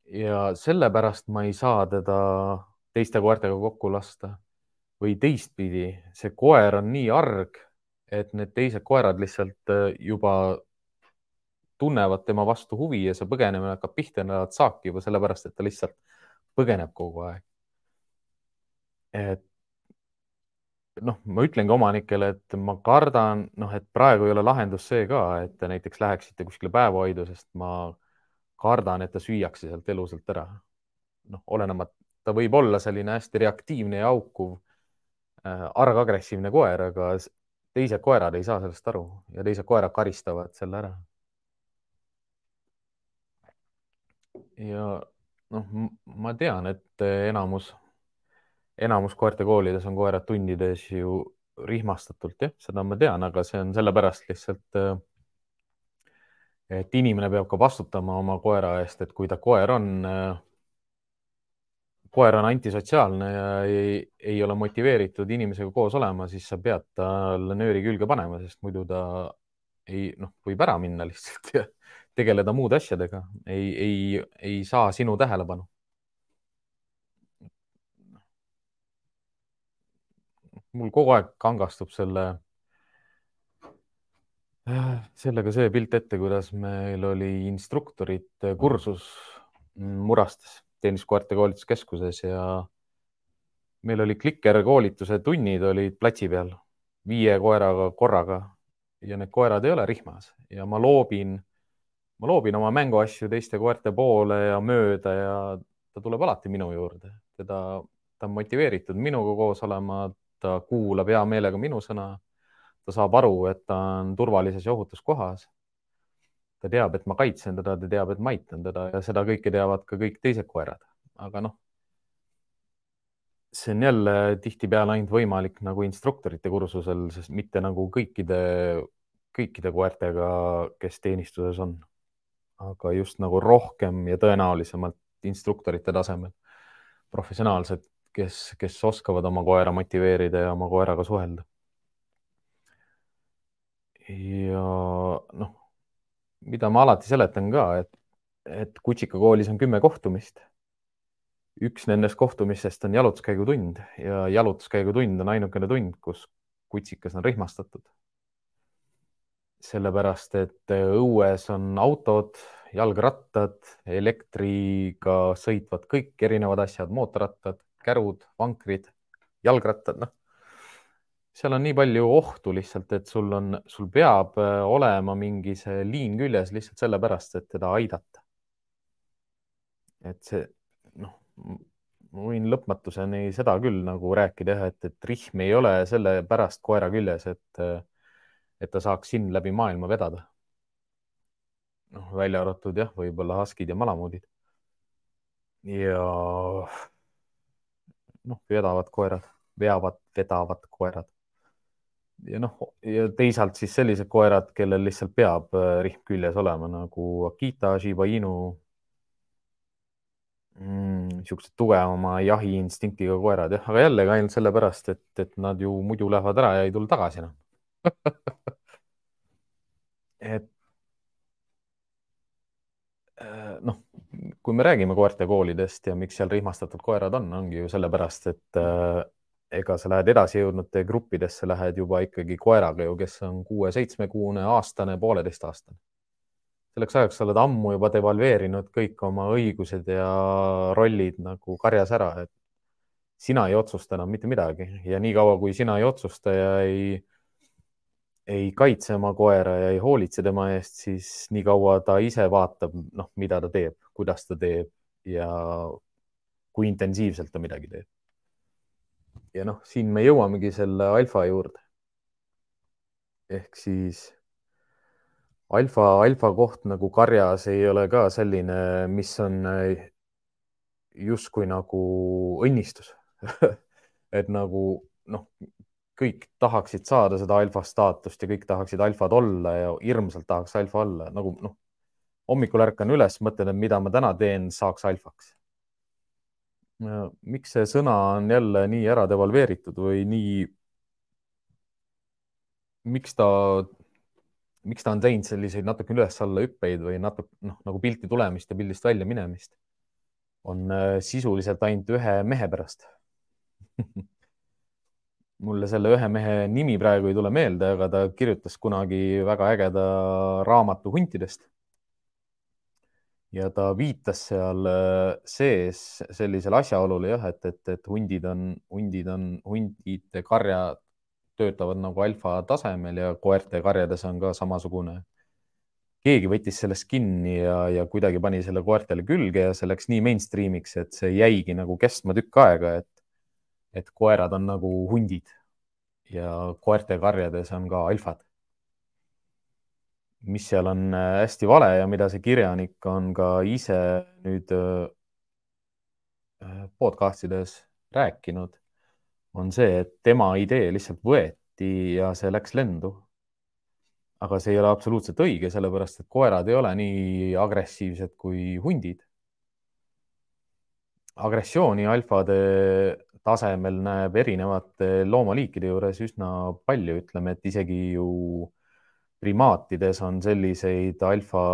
A: ja sellepärast ma ei saa teda teiste koertega kokku lasta või teistpidi, see koer on nii arg, et need teised koerad lihtsalt äh, juba tunnevad tema vastu huvi ja see põgenemine hakkab pihta nad saaki juba sellepärast, et ta lihtsalt põgeneb kogu aeg. et noh, ma ütlengi omanikele, et ma kardan, noh, et praegu ei ole lahendus see ka, et te näiteks läheksite kuskile päevahoidu, sest ma kardan, et ta süüakse sealt elusalt ära. noh, olenemata, ta võib olla selline hästi reaktiivne ja haukuv äh,, argagressiivne koer, aga teised koerad ei saa sellest aru ja teised koerad karistavad selle ära. ja noh, ma tean, et enamus, enamus koertekoolides on koerad tundides ju rihmastatult, jah, seda ma tean, aga see on sellepärast lihtsalt, et inimene peab ka vastutama oma koera eest, et kui ta koer on, koer on antisotsiaalne ja ei, ei ole motiveeritud inimesega koos olema, siis sa pead talle nööri külge panema, sest muidu ta ei, noh, võib ära minna lihtsalt ja tegeleda muude asjadega, ei, ei, ei saa sinu tähelepanu. mul kogu aeg kangastub selle, sellega see pilt ette, kuidas meil oli instruktorite kursus Murastes tenniskoerte koolituskeskuses ja meil oli klikerkoolituse tunnid olid platsi peal viie koeraga korraga ja need koerad ei ole rihmas ja ma loobin, ma loobin oma mänguasju teiste koerte poole ja mööda ja ta tuleb alati minu juurde, teda, ta on motiveeritud minuga koos olema, ta kuulab hea meelega minu sõna. ta saab aru, et ta on turvalises ja ohutus kohas. ta teab, et ma kaitsen teda, ta teab, et ma aitan teda ja seda kõike teavad ka kõik teised koerad, aga noh see on jälle tihtipeale ainult võimalik nagu instruktorite kursusel, sest mitte nagu kõikide, kõikide koertega, kes teenistuses on. Aga just nagu rohkem ja tõenäolisemalt instruktorite tasemel, professionaalsed, kes, kes oskavad oma koera motiveerida ja oma koeraga suhelda. ja noh, mida ma alati seletan ka, et, et kutsikakoolis on kümme kohtumist üks nendest kohtumistest on jalutuskäigutund ja jalutuskäigutund on ainukene tund, kus kutsikas on rihmastatud. Sellepärast, et õues on autod, jalgrattad, elektriga sõitvad kõik erinevad asjad, mootorrattad, kärud, vankrid, jalgrattad, noh. seal on nii palju ohtu lihtsalt, et sul on, sul peab äh, olema mingi see liin küljes lihtsalt sellepärast, et teda aidata. et see noh ma võin lõpmatuseni seda küll nagu rääkida jah, et, et rihm ei ole sellepärast koera küljes, et, et ta saaks sind läbi maailma vedada. noh, välja arvatud jah, võib-olla haskid ja malamuudid. ja noh, vedavad koerad, veavad, vedavad koerad. ja noh, ja teisalt siis sellised koerad, kellel lihtsalt peab äh, rihm küljes olema nagu Akita, Shiba Inu mm,. niisugused tugevama jahiinstinktiga koerad jah, aga jällegi ainult sellepärast, et, et nad ju muidu lähevad ära ja ei tule tagasi enam et äh, noh, kui me räägime koertekoolidest ja miks seal rihmastatud koerad on, ongi ju sellepärast, et äh, ega sa lähed edasijõudnute gruppidesse, lähed juba ikkagi koeraga ju, kes on kuue-seitsmekuune, aastane, pooleteistaastane. Selleks ajaks sa oled ammu juba devalveerinud kõik oma õigused ja rollid nagu karjas ära, et sina ei otsusta enam mitte midagi. Ja niikaua, kui sina ei otsusta ja ei, ei kaitse oma koera ja ei hoolitse tema eest, siis niikaua ta ise vaatab, noh, mida ta teeb, kuidas ta teeb ja kui intensiivselt ta midagi teeb. ja noh, siin me jõuamegi selle alfa juurde. ehk siis alfa, alfa koht nagu karjas ei ole ka selline, mis on justkui nagu õnnistus et nagu noh, kõik tahaksid saada seda alfa staatust ja kõik tahaksid alfad olla ja hirmsalt tahaks alfa olla, nagu noh, hommikul ärkan üles, mõtlen, et mida ma täna teen, saaks alfaks. miks see sõna on jälle nii ära devalveeritud või nii, miks ta miks ta on teinud selliseid natuke üles-alla hüppeid või natuke noh, nagu pilti tulemist ja pildist välja minemist, on äh, sisuliselt ainult ühe mehe pärast mulle selle ühe mehe nimi praegu ei tule meelde, aga ta kirjutas kunagi väga ägeda raamatu huntidest. ja ta viitas seal äh, sees sellisele asjaolule jah, et, et, et hundid on, hundid on, hundide karjad töötavad nagu alfa tasemel ja koerte karjades on ka samasugune. keegi võttis sellest kinni ja, ja kuidagi pani selle koertele külge ja see läks nii mainstream'iks, et see jäigi nagu kestma tükk aega, et, et koerad on nagu hundid ja koerte karjades on ka alfad. mis seal on äh, hästi vale ja mida see kirjanik on ka ise nüüd äh, podcast ides rääkinud on see, et tema idee lihtsalt võeti ja see läks lendu. aga see ei ole absoluutselt õige, sellepärast et koerad ei ole nii agressiivsed kui hundid. agressiooni alfade tasemel näeb erinevate loomaliikide juures üsna palju, ütleme, et isegi ju primaatides on selliseid alfa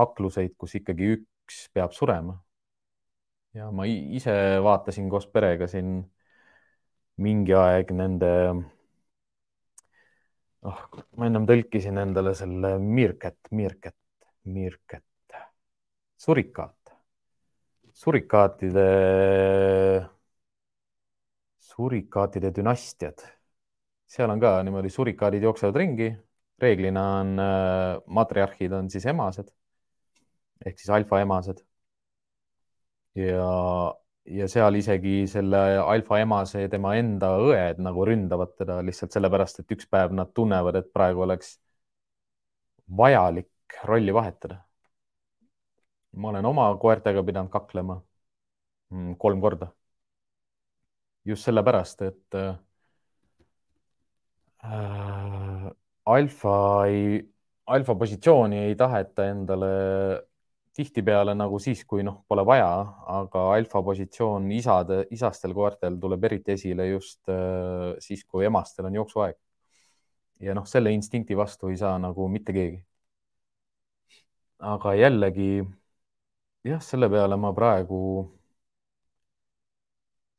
A: kakluseid, kus ikkagi üks peab surema. ja ma ise vaatasin koos perega siin mingi aeg nende, oh, ma ennem tõlkisin endale selle Meerkat, Meerkat, Meerkat, surikaat, surikaatide, surikaatide dünastiad, seal on ka niimoodi surikaadid jooksevad ringi. reeglina on äh, matriarhid on siis emased ehk siis alfaemased. ja, ja seal isegi selle alfaemase ja tema enda õed nagu ründavad teda lihtsalt sellepärast, et üks päev nad tunnevad, et praegu oleks vajalik rolli vahetada. ma olen oma koertega pidanud kaklema mm, kolm korda. Just sellepärast, et äh, äh, alfa ei, alfa positsiooni ei taheta endale tihtipeale nagu siis, kui noh, pole vaja, aga alfa positsioon isade, isastel koertel tuleb eriti esile just äh, siis, kui emastel on jooksuaeg. ja noh, selle instinkti vastu ei saa nagu mitte keegi. aga jällegi jah, selle peale ma praegu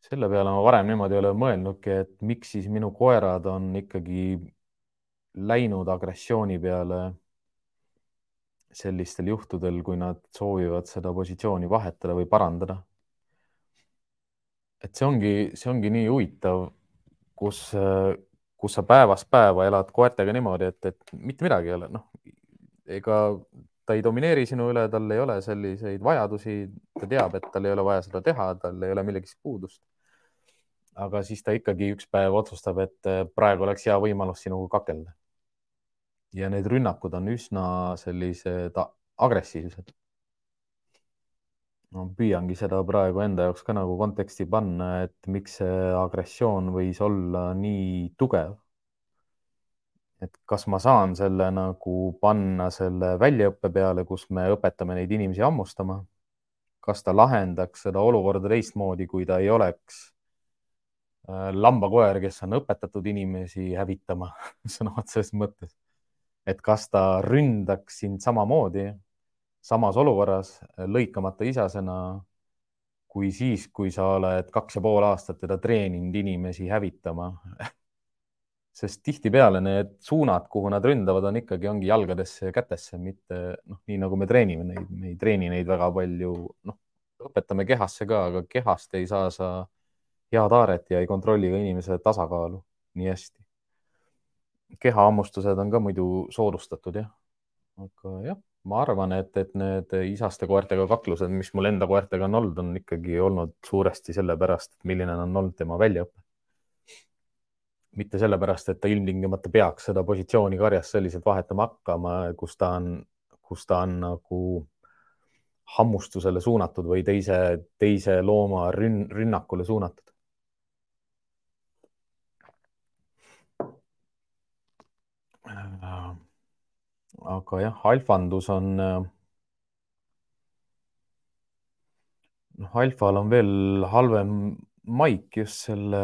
A: selle peale ma varem niimoodi ei ole mõelnudki, et miks siis minu koerad on ikkagi läinud agressiooni peale sellistel juhtudel, kui nad soovivad seda positsiooni vahetada või parandada. et see ongi, see ongi nii huvitav, kus, kus sa päevast päeva elad koertega niimoodi, et, et mitte midagi ei ole, noh, ega ta ei domineeri sinu üle, tal ei ole selliseid vajadusi, ta teab, et tal ei ole vaja seda teha, tal ei ole millegist puudust aga siis ta ikkagi üks päev otsustab, et äh, praegu oleks hea võimalus sinuga kakelda. ja need rünnakud on üsna sellised agressiivsed. ma püüangi seda praegu enda jaoks ka nagu konteksti panna, et miks see agressioon võis olla nii tugev. et kas ma saan selle nagu panna selle väljaõppe peale, kus me õpetame neid inimesi hammustama. kas ta lahendaks seda olukorda teistmoodi, kui ta ei oleks lambakoer, kes on õpetatud inimesi hävitama sõna otseses mõttes. et kas ta ründaks sind samamoodi, samas olukorras, lõikamata isasena, kui siis, kui sa oled kaks ja pool aastat teda treeninud inimesi hävitama sest tihtipeale need suunad, kuhu nad ründavad, on ikkagi, ongi jalgadesse ja kätesse, mitte noh, nii nagu me treenime neid, me ei treeni neid väga palju, noh, õpetame kehasse ka, aga kehast ei saa sa head haaret ja ei kontrolli ka inimese tasakaalu nii hästi. kehahammustused on ka muidu soodustatud jah. aga jah, ma arvan, et, et need isaste koertega kaklused, mis mul enda koertega on olnud, on ikkagi olnud suuresti sellepärast, milline on olnud tema väljaõpe. mitte sellepärast, et ta ilmtingimata peaks seda positsiooni karjas selliselt vahetama hakkama, kus ta on, kus ta on nagu hammustusele suunatud või teise, teise looma rünn, rünnakule suunatud. Aga jah, alfandus on, äh, noh, alfal on veel halvem maik just selle,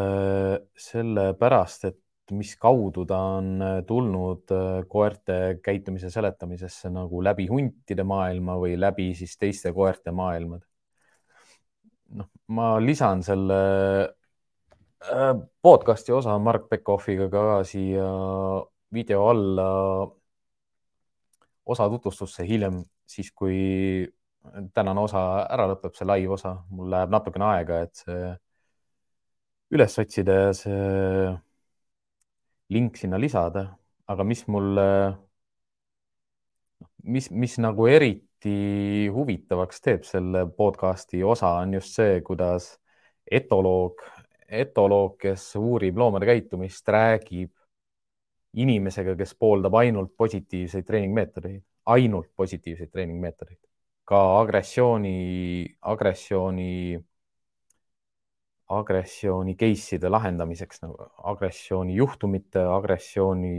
A: sellepärast, et mis kaudu ta on äh, tulnud äh, koerte käitumise seletamisesse nagu läbi huntide maailma või läbi siis teiste koerte maailmad. noh, ma lisan selle podcast'i osa Mark Beckoffiga ka siia video alla osa tutvustusse hiljem, siis kui tänane osa ära lõpeb, see live osa, mul läheb natukene aega, et see üles otsida ja see link sinna lisada, aga mis mul, mis, mis nagu eriti huvitavaks teeb selle podcast'i osa, on just see, kuidas etoloog, etoloog, kes uurib loomade käitumist, räägib inimesega, kes pooldab ainult positiivseid treeningmeetodeid, ainult positiivseid treeningmeetodeid, ka agressiooni, agressiooni, agressiooni case'ide lahendamiseks nagu agressiooni juhtumite, agressiooni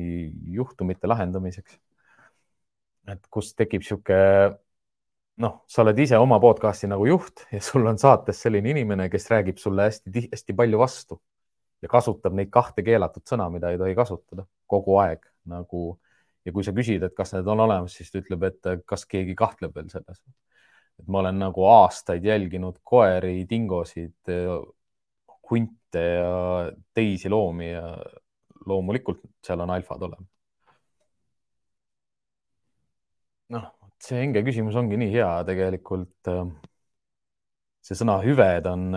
A: juhtumite lahendamiseks. et kus tekib sihuke noh, sa oled ise oma podcast'i nagu juht ja sul on saates selline inimene, kes räägib sulle hästi-hästi palju vastu ja kasutab neid kahte keelatud sõna, mida ei tohi kasutada kogu aeg nagu. ja kui sa küsid, et kas need on olemas, siis ta ütleb, et kas keegi kahtleb veel selles. et ma olen nagu aastaid jälginud koeri, dingosid, hunte ja teisi loomi ja loomulikult seal on alfad olemas. noh, see enge küsimus ongi nii hea tegelikult. see sõna hüved on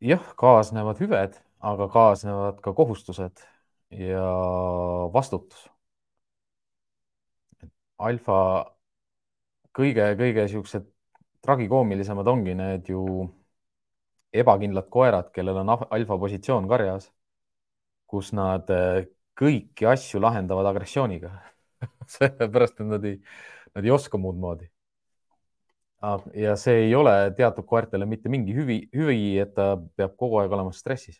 A: jah, kaasnevad hüved, aga kaasnevad ka kohustused ja vastutus. alfa kõige-kõige siuksed tragikoomilisemad ongi need ju ebakindlad koerad, kellel on alfa positsioon karjas, kus nad eh, kõiki asju lahendavad agressiooniga sellepärast, et nad ei, nad ei oska muud moodi. Ja see ei ole teatud koertele mitte mingi hüvi, hüvi, et ta peab kogu aeg olema stressis.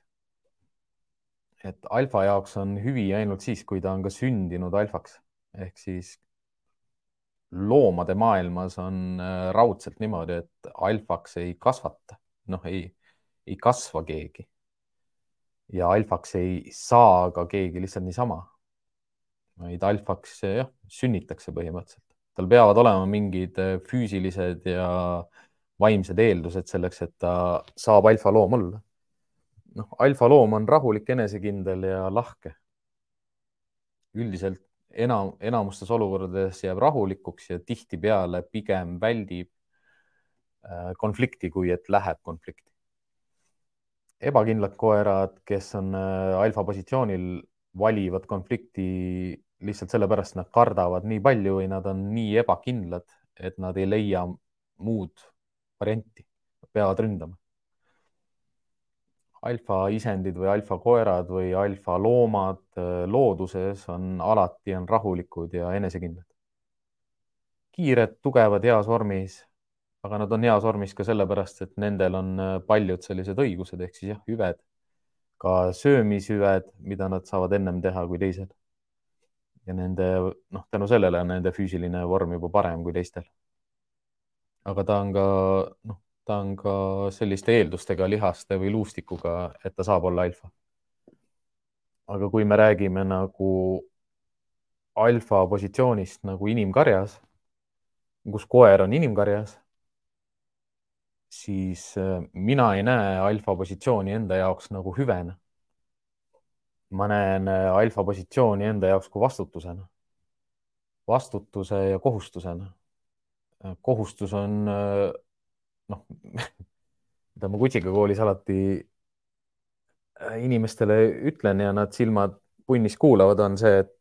A: Et alfa jaoks on hüvi ainult siis, kui ta on ka sündinud alfaks ehk siis loomade maailmas on äh, raudselt niimoodi, et alfaks ei kasvata, noh, ei, ei kasva keegi. ja alfaks ei saa ka keegi lihtsalt niisama. vaid alfaks jah, sünnitakse põhimõtteliselt tal peavad olema mingid äh, füüsilised ja vaimsed eeldused selleks, et ta saab alfaloom olla. Noh, alfaloom on rahulik, enesekindel ja lahke. üldiselt enam, enamustes olukordades jääb rahulikuks ja tihtipeale pigem väldib äh, konflikti, kui et läheb konflikti. ebakindlad koerad, kes on äh, alfa positsioonil, valivad konflikti lihtsalt sellepärast nad kardavad nii palju või nad on nii ebakindlad, et nad ei leia muud varianti, peavad ründama. Alfaisendid või alfakoerad või alfaloomad äh, looduses on alati on rahulikud ja enesekindlad. kiired, tugevad, heas vormis, aga nad on heas vormis ka sellepärast, et nendel on äh, paljud sellised õigused ehk siis jah, hüved, ka söömishüved, mida nad saavad ennem teha kui teised ja nende, noh, tänu sellele on nende füüsiline vorm juba parem kui teistel. aga ta on ka, noh, ta on ka selliste eeldustega lihaste või luustikuga, et ta saab olla alfa. aga kui me räägime nagu alfa positsioonist nagu inimkarjas, kus koer on inimkarjas, siis äh, mina ei näe alfa positsiooni enda jaoks nagu hüvena ma näen äh, alfa positsiooni enda jaoks kui vastutusena, vastutuse ja kohustusena. Äh, kohustus on noh, mida ma Kutsiga koolis alati inimestele ütlen ja nad silmad punnis kuulavad, on see, et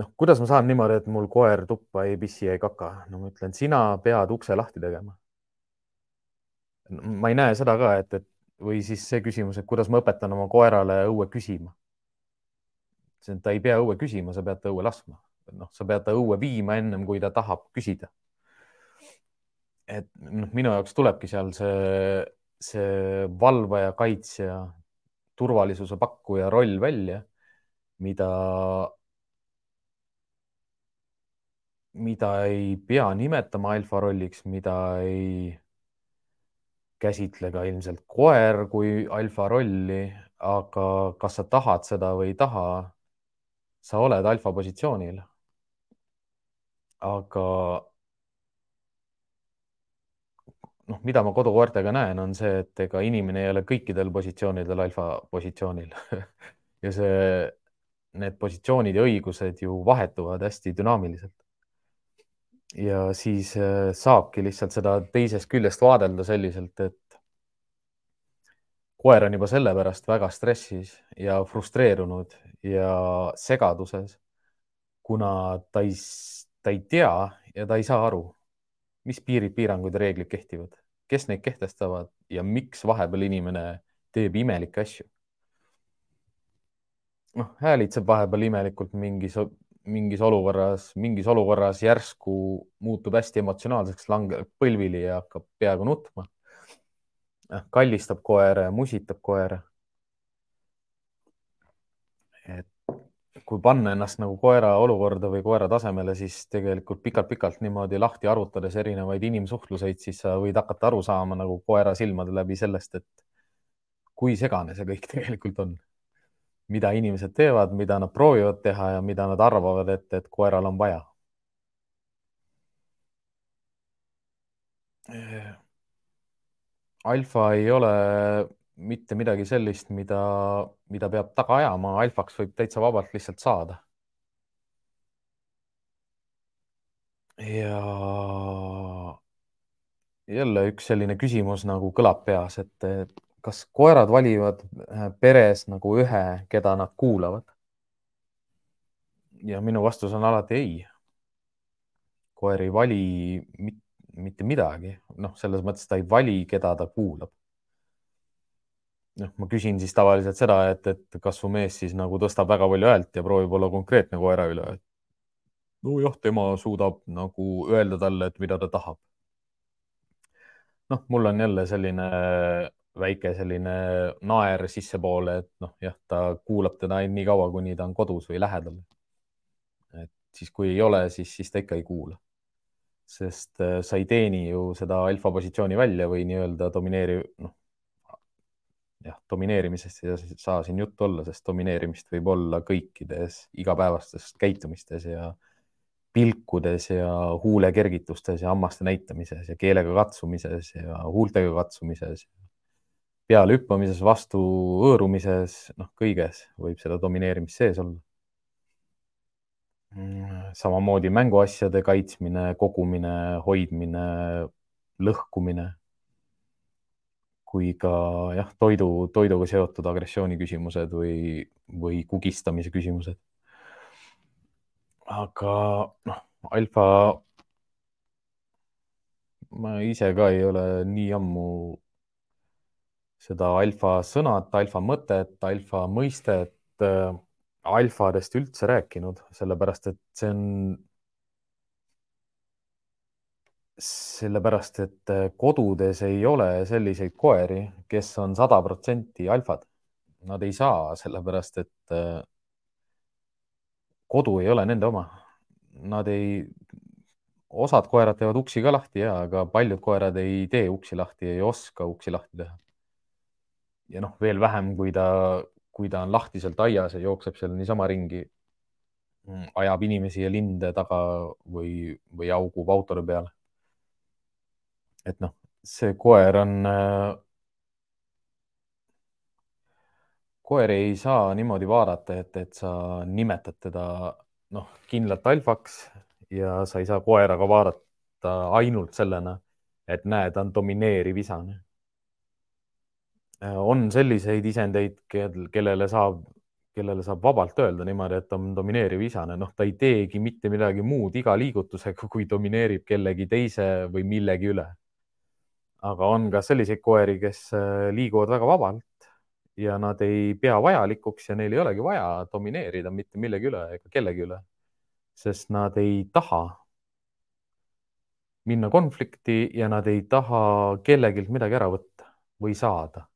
A: noh, kuidas ma saan niimoodi, et mul koer tuppa ei pissi, ei kaka. no ma ütlen, sina pead ukse lahti tegema. ma ei näe seda ka, et, et või siis see küsimus, et kuidas ma õpetan oma koerale õue küsima. ta ei pea õue küsima, sa pead ta õue laskma. noh, sa pead ta õue viima ennem kui ta tahab küsida. Et noh, minu jaoks tulebki seal see, see valvaja, kaitsja, turvalisuse pakkuja roll välja, mida, mida ei pea nimetama alfa rolliks, mida ei käsitle ka ilmselt koer kui alfa rolli, aga kas sa tahad seda või ei taha, sa oled alfa positsioonil. aga noh, mida ma kodukoertega näen, on see, et ega inimene ei ole kõikidel positsioonidel alfa positsioonil ja see, need positsioonid ja õigused ju vahetuvad hästi dünaamiliselt. Ja siis äh, saabki lihtsalt seda teisest küljest vaadelda selliselt, et koer on juba sellepärast väga stressis ja frustreerunud ja segaduses, kuna ta ei, ta ei tea ja ta ei saa aru, mis piirid, piirangud ja reeglid kehtivad, kes neid kehtestavad ja miks vahepeal inimene teeb imelikke asju. noh, häälitseb vahepeal imelikult mingis mingis olukorras, mingis olukorras järsku muutub hästi emotsionaalseks, langeb põlvili ja hakkab peaaegu nutma. kallistab koera ja musitab koera. et kui panna ennast nagu koera olukorda või koera tasemele, siis tegelikult pikalt-pikalt niimoodi lahti arutades erinevaid inimsuhtluseid, siis sa võid hakata aru saama nagu koera silmade läbi sellest, et kui segane see kõik tegelikult on mida inimesed teevad, mida nad proovivad teha ja mida nad arvavad, et, et koeral on vaja. alfa ei ole mitte midagi sellist, mida, mida peab taga ajama, alfaks võib täitsa vabalt lihtsalt saada. ja jälle üks selline küsimus nagu kõlab peas, et kas koerad valivad äh, peres nagu ühe, keda nad kuulavad? ja minu vastus on alati ei. koer ei vali mit, mitte midagi, noh, selles mõttes ta ei vali, keda ta kuulab. Noh, ma küsin siis tavaliselt seda, et, et kas su mees siis nagu tõstab väga palju häält ja proovib olla konkreetne koera üle. nojah, tema suudab nagu öelda talle, et mida ta tahab. noh, mul on jälle selline väike selline naer sissepoole, et noh, jah, ta kuulab teda ainult nii kaua, kuni ta on kodus või lähedal. et siis, kui ei ole, siis, siis ta ikka ei kuula. sest äh, sa ei teeni ju seda alfa positsiooni välja või nii-öelda domineeri, noh, jah, domineerimisest ei saa siin juttu olla, sest domineerimist võib olla kõikides igapäevastes käitumistes ja pilkudes ja huulekergitustes ja hammaste näitamises ja keelega katsumises ja huultega katsumises peale hüppamises, vastu hõõrumises, noh, kõiges võib seda domineerimist sees olla. Samamoodi mänguasjade kaitsmine, kogumine, hoidmine, lõhkumine kui ka jah, toidu, toiduga seotud agressiooni küsimused või, või kugistamise küsimused. aga noh, alfa, ma ise ka ei ole nii ammu seda alfa sõnat, alfa mõtet, alfa mõistet äh, alfadest üldse rääkinud, sellepärast et see on, sellepärast et äh, kodudes ei ole selliseid koeri, kes on sada protsenti alfad. Nad ei saa, sellepärast et äh, kodu ei ole nende oma. Nad ei, osad koerad teevad uksi ka lahti ja, aga paljud koerad ei tee uksi lahti, ei oska uksi lahti teha ja noh, veel vähem, kui ta, kui ta on lahtiselt aias ja jookseb seal niisama ringi, mm, ajab inimesi ja linde taga või, või augub autode peale. Et noh, see koer on äh,, koer ei saa niimoodi vaadata, et, et sa nimetad teda noh, kindlalt alfaks ja sa ei saa koeraga vaadata ainult sellena, et näe, ta on domineeriv isane Äh, on selliseid isendeid, kellele saab, kellele saab vabalt öelda niimoodi, et on domineeriv isane, noh, ta ei teegi mitte midagi muud iga liigutusega, kui domineerib kellegi teise või millegi üle. Aga on ka selliseid koeri, kes äh, liiguvad väga vabalt ja nad ei pea vajalikuks ja neil ei olegi vaja domineerida mitte millegi üle ega kellegi üle, sest nad ei taha minna konflikti ja nad ei taha kellegilt midagi ära võtta või saada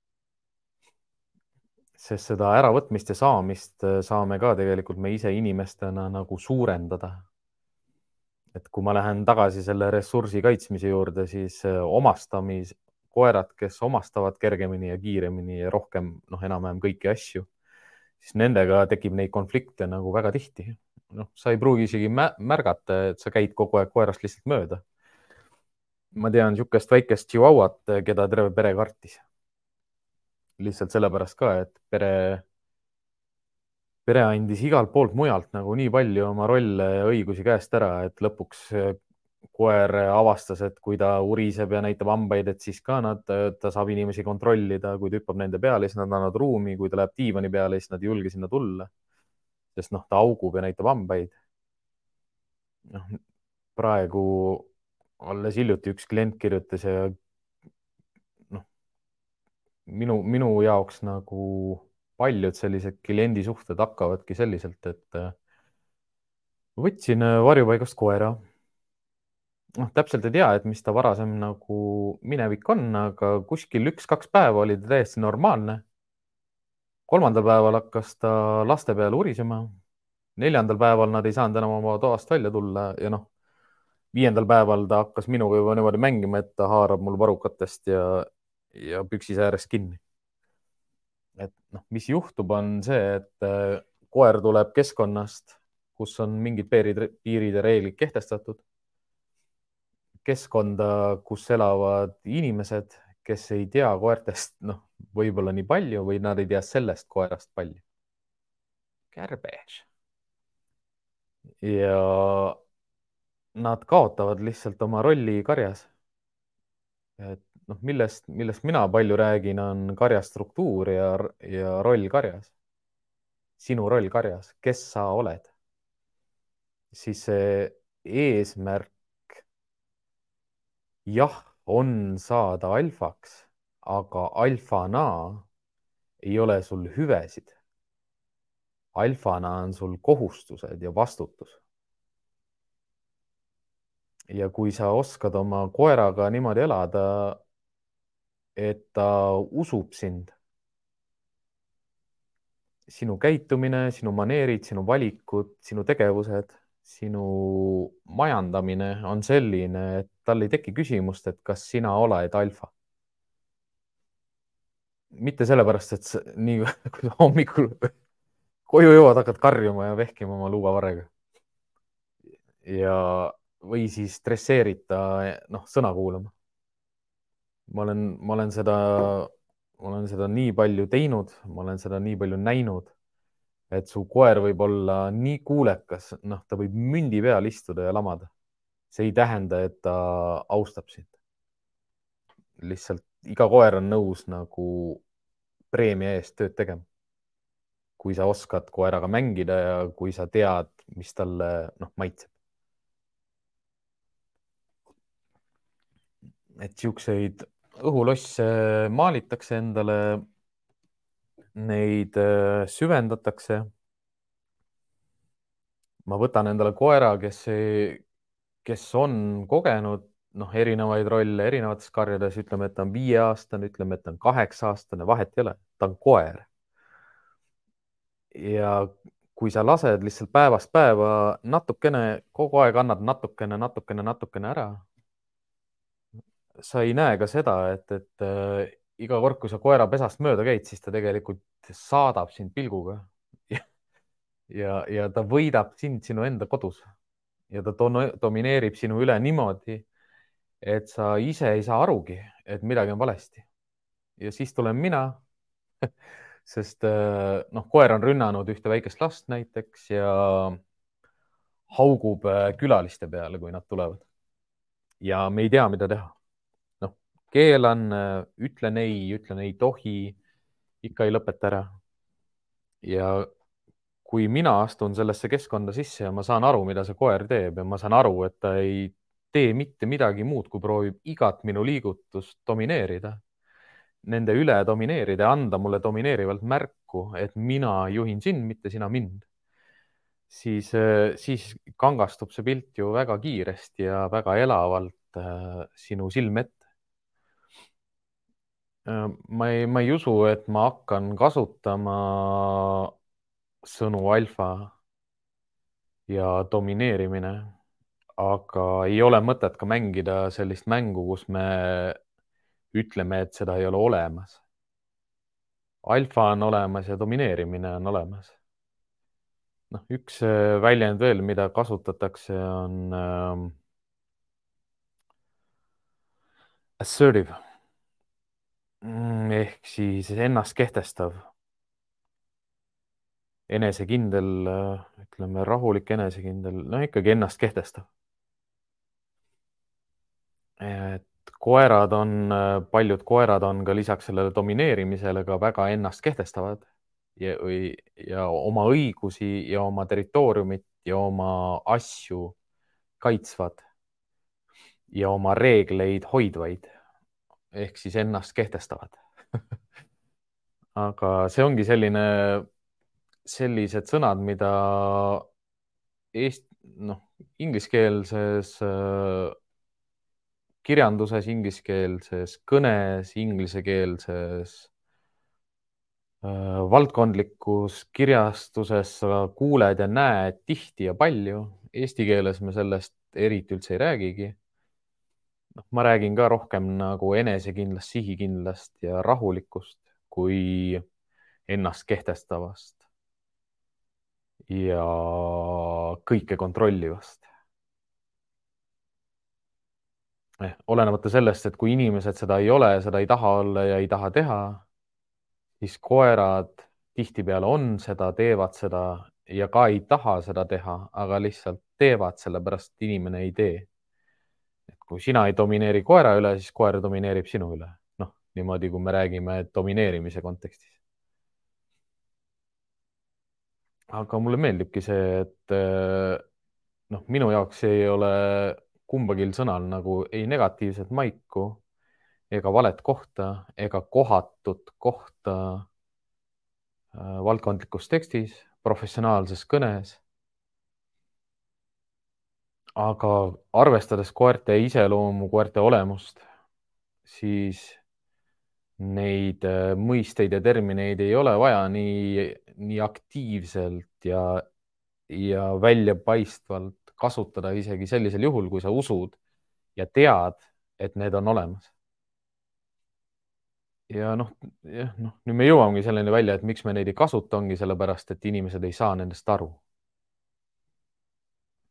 A: sest seda äravõtmist ja saamist äh, saame ka tegelikult me ise inimestena nagu suurendada. Et kui ma lähen tagasi selle ressursi kaitsmise juurde, siis äh, omastamis, koerad, kes omastavad kergemini ja kiiremini ja rohkem, noh, enam-vähem kõiki asju, siis nendega tekib neid konflikte nagu väga tihti. noh, sa ei pruugi isegi märgata, et sa käid kogu aeg koerast lihtsalt mööda. ma tean niisugust väikest tšihuahuat, keda terve pere kartis lihtsalt sellepärast ka, et pere, pere andis igalt poolt mujalt nagu nii palju oma rolle ja õigusi käest ära, et lõpuks koer avastas, et kui ta uriseb ja näitab hambaid, et siis ka nad, ta saab inimesi kontrollida, kui ta hüppab nende peale, siis nad annavad ruumi, kui ta läheb diivani peale, siis nad ei julge sinna tulla. sest noh, ta augub ja näitab hambaid. noh, praegu alles hiljuti üks klient kirjutas ja minu, minu jaoks nagu paljud sellised kliendisuhted hakkavadki selliselt, et äh, võtsin äh, varjupaigast koera. noh, täpselt ei tea, et mis ta varasem nagu minevik on, aga kuskil üks-kaks päeva oli ta täiesti normaalne. kolmandal päeval hakkas ta laste peale urisema. neljandal päeval nad ei saanud enam oma toast välja tulla ja noh, viiendal päeval ta hakkas minuga juba niimoodi mängima, et ta haarab mul varrukatest ja, ja püksisäärest kinni. Et noh, mis juhtub, on see, et äh, koer tuleb keskkonnast, kus on mingid piirid, piirid ja reeglid kehtestatud. keskkonda, kus elavad inimesed, kes ei tea koertest, noh, võib-olla nii palju või nad ei tea sellest koerast palju. Garbage. ja nad kaotavad lihtsalt oma rolli karjas. et noh, millest, millest mina palju räägin, on karja struktuur ja, ja roll karjas. sinu roll karjas, kes sa oled. siis see eesmärk, jah, on saada alfaks, aga alfana ei ole sul hüvesid. alfana on sul kohustused ja vastutus ja kui sa oskad oma koeraga niimoodi elada, et ta usub sind, sinu käitumine, sinu maneerid, sinu valikud, sinu tegevused, sinu majandamine on selline, et tal ei teki küsimust, et kas sina oled alfa. mitte sellepärast, et nii kui hommikul koju jõuad, hakkad karjuma ja vehkima oma luuavarrega. ja või siis stresseerita, noh, sõna kuulama. Ma olen, ma olen seda, ma olen seda nii palju teinud, ma olen seda nii palju näinud, et su koer võib olla nii kuulekas, noh, ta võib mündi peal istuda ja lamada. see ei tähenda, et ta austab sind. lihtsalt iga koer on nõus nagu preemia eest tööd tegema. kui sa oskad koeraga mängida ja kui sa tead, mis talle, noh, maitseb. et siukseid õhulosse maalitakse endale, neid äh, süvendatakse. ma võtan endale koera, kes, kes on kogenud noh, erinevaid rolle erinevates karjades, ütleme, et ta on viieaastane, ütleme, et ta on kaheksa-aastane, vahet ei ole, ta on koer. ja kui sa lased lihtsalt päevast päeva natukene, kogu aeg annad natukene, natukene, natukene ära sa ei näe ka seda, et, et äh, iga kord, kui sa koera pesast mööda käid, siis ta tegelikult saadab sind pilguga ja, ja, ja ta võidab sind sinu enda kodus ja ta domineerib sinu üle niimoodi, et sa ise ei saa arugi, et midagi on valesti. ja siis tulen mina sest äh, noh, koer on rünnanud ühte väikest last näiteks ja haugub äh, külaliste peale, kui nad tulevad. ja me ei tea, mida teha keelan, ütlen ei, ütlen ei tohi, ikka ei lõpeta ära. ja kui mina astun sellesse keskkonda sisse ja ma saan aru, mida see koer teeb ja ma saan aru, et ta ei tee mitte midagi muud, kui proovib igat minu liigutust domineerida, nende üle domineerida ja anda mulle domineerivalt märku, et mina juhin sind, mitte sina mind, siis, siis kangastub see pilt ju väga kiiresti ja väga elavalt sinu silme ette ma ei, ma ei usu, et ma hakkan kasutama sõnu alfa ja domineerimine, aga ei ole mõtet ka mängida sellist mängu, kus me ütleme, et seda ei ole olemas. alfa on olemas ja domineerimine on olemas. noh, üks äh, väljend veel, mida kasutatakse, on äh, assertive ehk siis ennast kehtestav, enesekindel, ütleme rahulik enesekindel, no ikkagi ennast kehtestav. et koerad on, paljud koerad on ka lisaks sellele domineerimisele ka väga ennast kehtestavad. Ja, või, ja oma õigusi ja oma territooriumit ja oma asju kaitsvad ja oma reegleid hoidvaid ehk siis ennast kehtestavad aga see ongi selline, sellised sõnad, mida eest-, noh, ingliskeelses äh, kirjanduses, ingliskeelses kõnes, inglisekeelses äh, valdkondlikus kirjastuses sa kuuled ja näed tihti ja palju. Eesti keeles me sellest eriti üldse ei räägigi noh, ma räägin ka rohkem nagu enesekindlast, sihikindlast ja rahulikust kui ennast kehtestavast ja kõike kontrollivast eh,. olenemata sellest, et kui inimesed seda ei ole, seda ei taha olla ja ei taha teha, siis koerad tihtipeale on seda, teevad seda ja ka ei taha seda teha, aga lihtsalt teevad, sellepärast inimene ei tee kui sina ei domineeri koera üle, siis koer domineerib sinu üle. noh, niimoodi, kui me räägime domineerimise kontekstis. aga mulle meeldibki see, et äh, noh, minu jaoks ei ole kumbagi sõnal nagu ei negatiivset maiku ega valet kohta ega kohatut kohta äh, valdkondlikus tekstis, professionaalses kõnes. Aga arvestades koerte iseloomu, koerte olemust, siis neid äh, mõisteid ja termineid ei ole vaja nii, nii aktiivselt ja, ja väljapaistvalt kasutada isegi sellisel juhul, kui sa usud ja tead, et need on olemas. ja noh, jah, noh, nüüd me jõuamegi selleni välja, et miks me neid ei kasuta, ongi sellepärast, et inimesed ei saa nendest aru.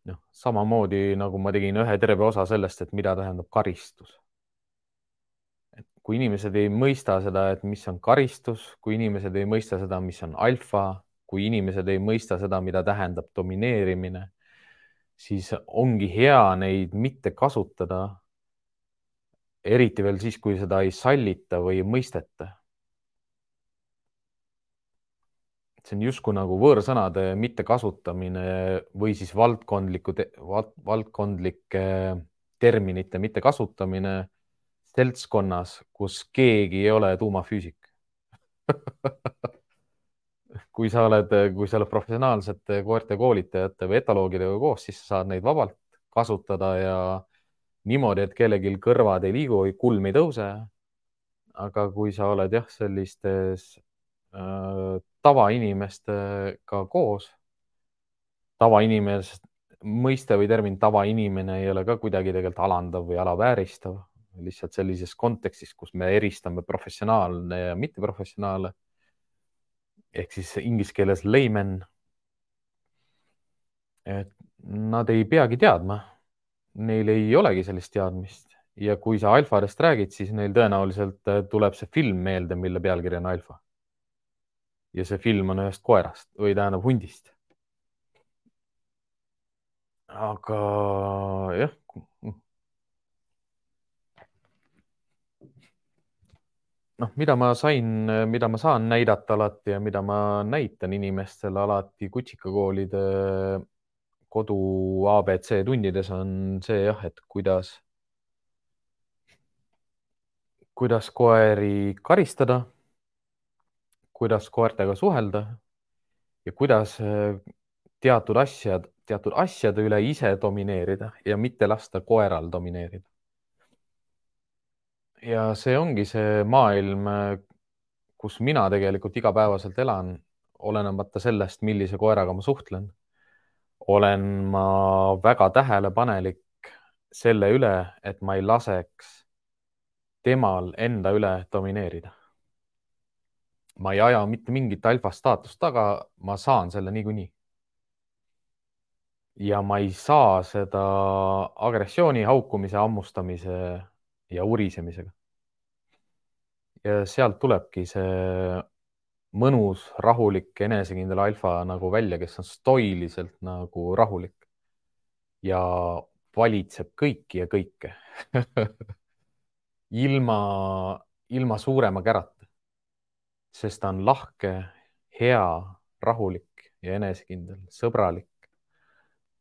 A: Noh, samamoodi nagu ma tegin ühe terve osa sellest, et mida tähendab karistus. et kui inimesed ei mõista seda, et mis on karistus, kui inimesed ei mõista seda, mis on alfa, kui inimesed ei mõista seda, mida tähendab domineerimine siis ongi hea neid mitte kasutada. eriti veel siis, kui seda ei sallita või ei mõisteta. See on justkui nagu võõrsõnade mittekasutamine või siis valdkondliku, valdkondlike terminite mittekasutamine seltskonnas, kus keegi ei ole tuumafüüsik kui sa oled, kui sa oled professionaalsete koerte koolitajate või etaloogidega koos, siis sa saad neid vabalt kasutada ja niimoodi, et kellelgi kõrvad ei liigu, kulm ei tõuse. aga kui sa oled jah, sellistes äh, tavainimestega koos, tavainimest, mõiste või termin tavainimene ei ole ka kuidagi tegelikult alandav või alavääristav, lihtsalt sellises kontekstis, kus me eristame professionaale ja mitteprofessionaale ehk siis inglise keeles layman. et nad ei peagi teadma, neil ei olegi sellist teadmist. Ja kui sa alfadest räägid, siis neil tõenäoliselt äh, tuleb see film meelde, mille pealkiri on alfa. Ja see film on ühest koerast või tähendab hundist. aga jah noh, mida ma sain, mida ma saan näidata alati ja mida ma näitan inimestele alati kutsikakoolide kodu abc tundides on see jah, et kuidas, kuidas koeri karistada, kuidas koertega suhelda ja kuidas eh, teatud asjad, teatud asjade üle ise domineerida ja mitte lasta koeral domineerida ja see ongi see maailm, kus mina tegelikult igapäevaselt elan, olenemata sellest, millise koeraga ma suhtlen. olen ma väga tähelepanelik selle üle, et ma ei laseks temal enda üle domineerida. Ma ei aja mitte mingit alfa staatust taga, ma saan selle niikuinii. ja ma ei saa seda agressiooni, haukumise, hammustamise ja urisemisega. ja sealt tulebki see mõnus, rahulik, enesekindel alfa nagu välja, kes on stoiliselt nagu rahulik ja valitseb kõiki ja kõike ilma, ilma suurema kärata. Sest ta on lahke, hea, rahulik ja enesekindel, sõbralik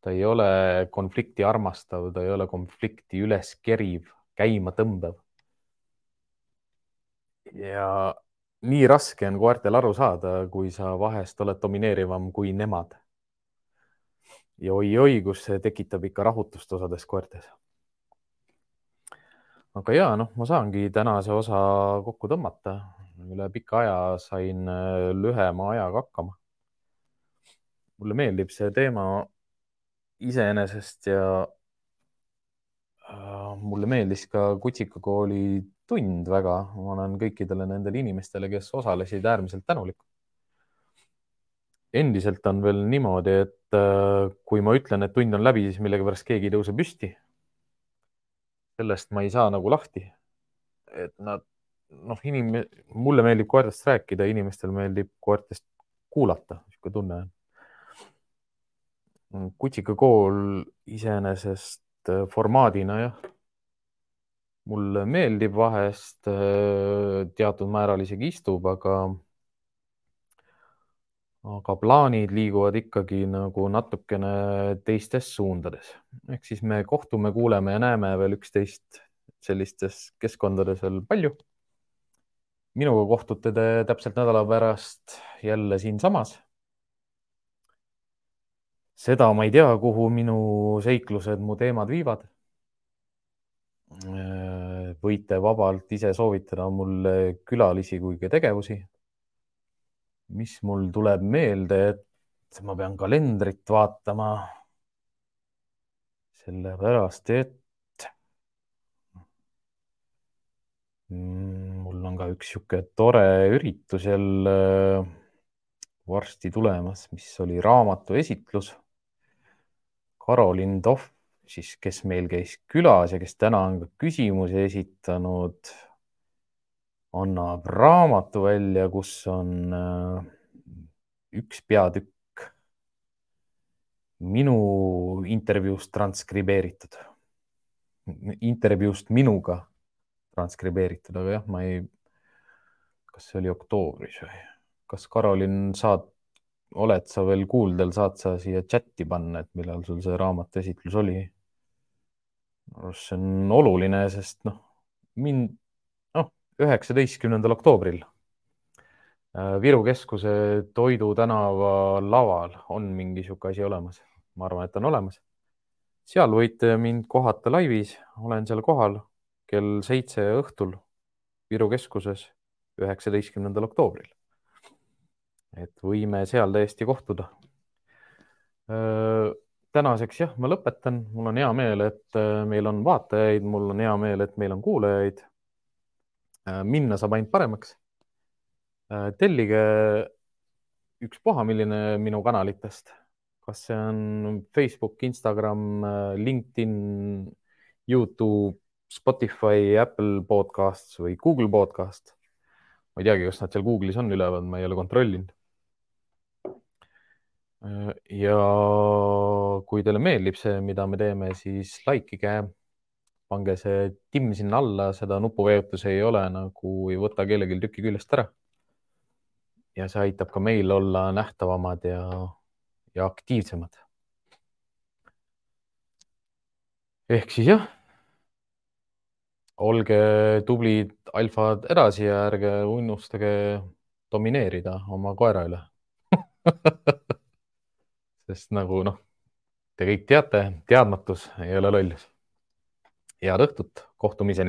A: ta ei ole konflikti armastav, ta ei ole konflikti üles keriv, käima tõmbav. ja nii raske on koertel aru saada, kui sa vahest oled domineerivam kui nemad. ja oi-oi, kus see tekitab ikka rahutust osades koertes. aga ja noh, ma saangi tänase osa kokku tõmmata. Üle pika aja sain äh, lühema ajaga hakkama. mulle meeldib see teema iseenesest ja Äh, mulle meeldis ka kutsikakooli tund väga, ma olen kõikidele nendele inimestele, kes osalesid, äärmiselt tänulik. endiselt on veel niimoodi, et äh, kui ma ütlen, et tund on läbi, siis millegipärast keegi ei tõuse püsti. sellest ma ei saa nagu lahti. et nad, noh, inim-, mulle meeldib koertest rääkida, inimestel meeldib koertest kuulata, niisugune tunne on. kutsikakool iseenesest äh, formaadina jah, mulle meeldib vahest, teatud määral isegi istub, aga, aga plaanid liiguvad ikkagi nagu natukene teistes suundades. ehk siis me kohtume, kuuleme ja näeme veel üksteist sellistes keskkondades veel palju. Minuga kohtute te täpselt nädala pärast jälle siinsamas seda ma ei tea, kuhu minu seiklused, mu teemad viivad. võite vabalt ise soovitada mulle külalisi kui ka tegevusi. mis mul tuleb meelde, et ma pean kalendrit vaatama. sellepärast, et mul on ka üks sihuke tore üritus jälle varsti tulemas, mis oli raamatu esitlus. Karolin Tohv, siis kes meil käis külas ja kes täna on ka küsimusi esitanud, annab raamatu välja, kus on äh, üks peatükk minu intervjuust transkribeeritud, intervjuust minuga transkribeeritud, aga jah, ma ei, kas see oli oktoobris või, kas Karolin saad oled sa veel kuuldel, saad sa siia chati panna, et millal sul see raamatu esitlus oli? minu arust see on oluline, sest noh, mind, noh, üheksateistkümnendal oktoobril äh, Viru keskuse Toidu tänava laval on mingi sihuke asi olemas. ma arvan, et on olemas. seal võite mind kohata laivis, olen seal kohal kell seitse õhtul Viru keskuses, üheksateistkümnendal oktoobril et võime seal täiesti kohtuda. tänaseks jah, ma lõpetan, mul on hea meel, et meil on vaatajaid, mul on hea meel, et meil on kuulajaid. minna saab ainult paremaks. tellige ükspuha, milline minu kanalitest, kas see on Facebook, Instagram, LinkedIn, Youtube, Spotify, Apple Podcasts või Google Podcast. Ma ei teagi, kas nad seal Google'is on üleval, ma ei ole kontrollinud ja kui teile meeldib see, mida me teeme, siis likeige, pange see timm sinna alla, seda nupuvajutusi ei ole nagu ei võta kellelgi tükki küljest ära. ja see aitab ka meil olla nähtavamad ja, ja aktiivsemad. ehk siis jah, olge tublid alfad edasi ja ärge unustage domineerida oma koera üle sest nagu noh, te kõik teate, teadmatus ei ole lollus. head õhtut, kohtumiseni.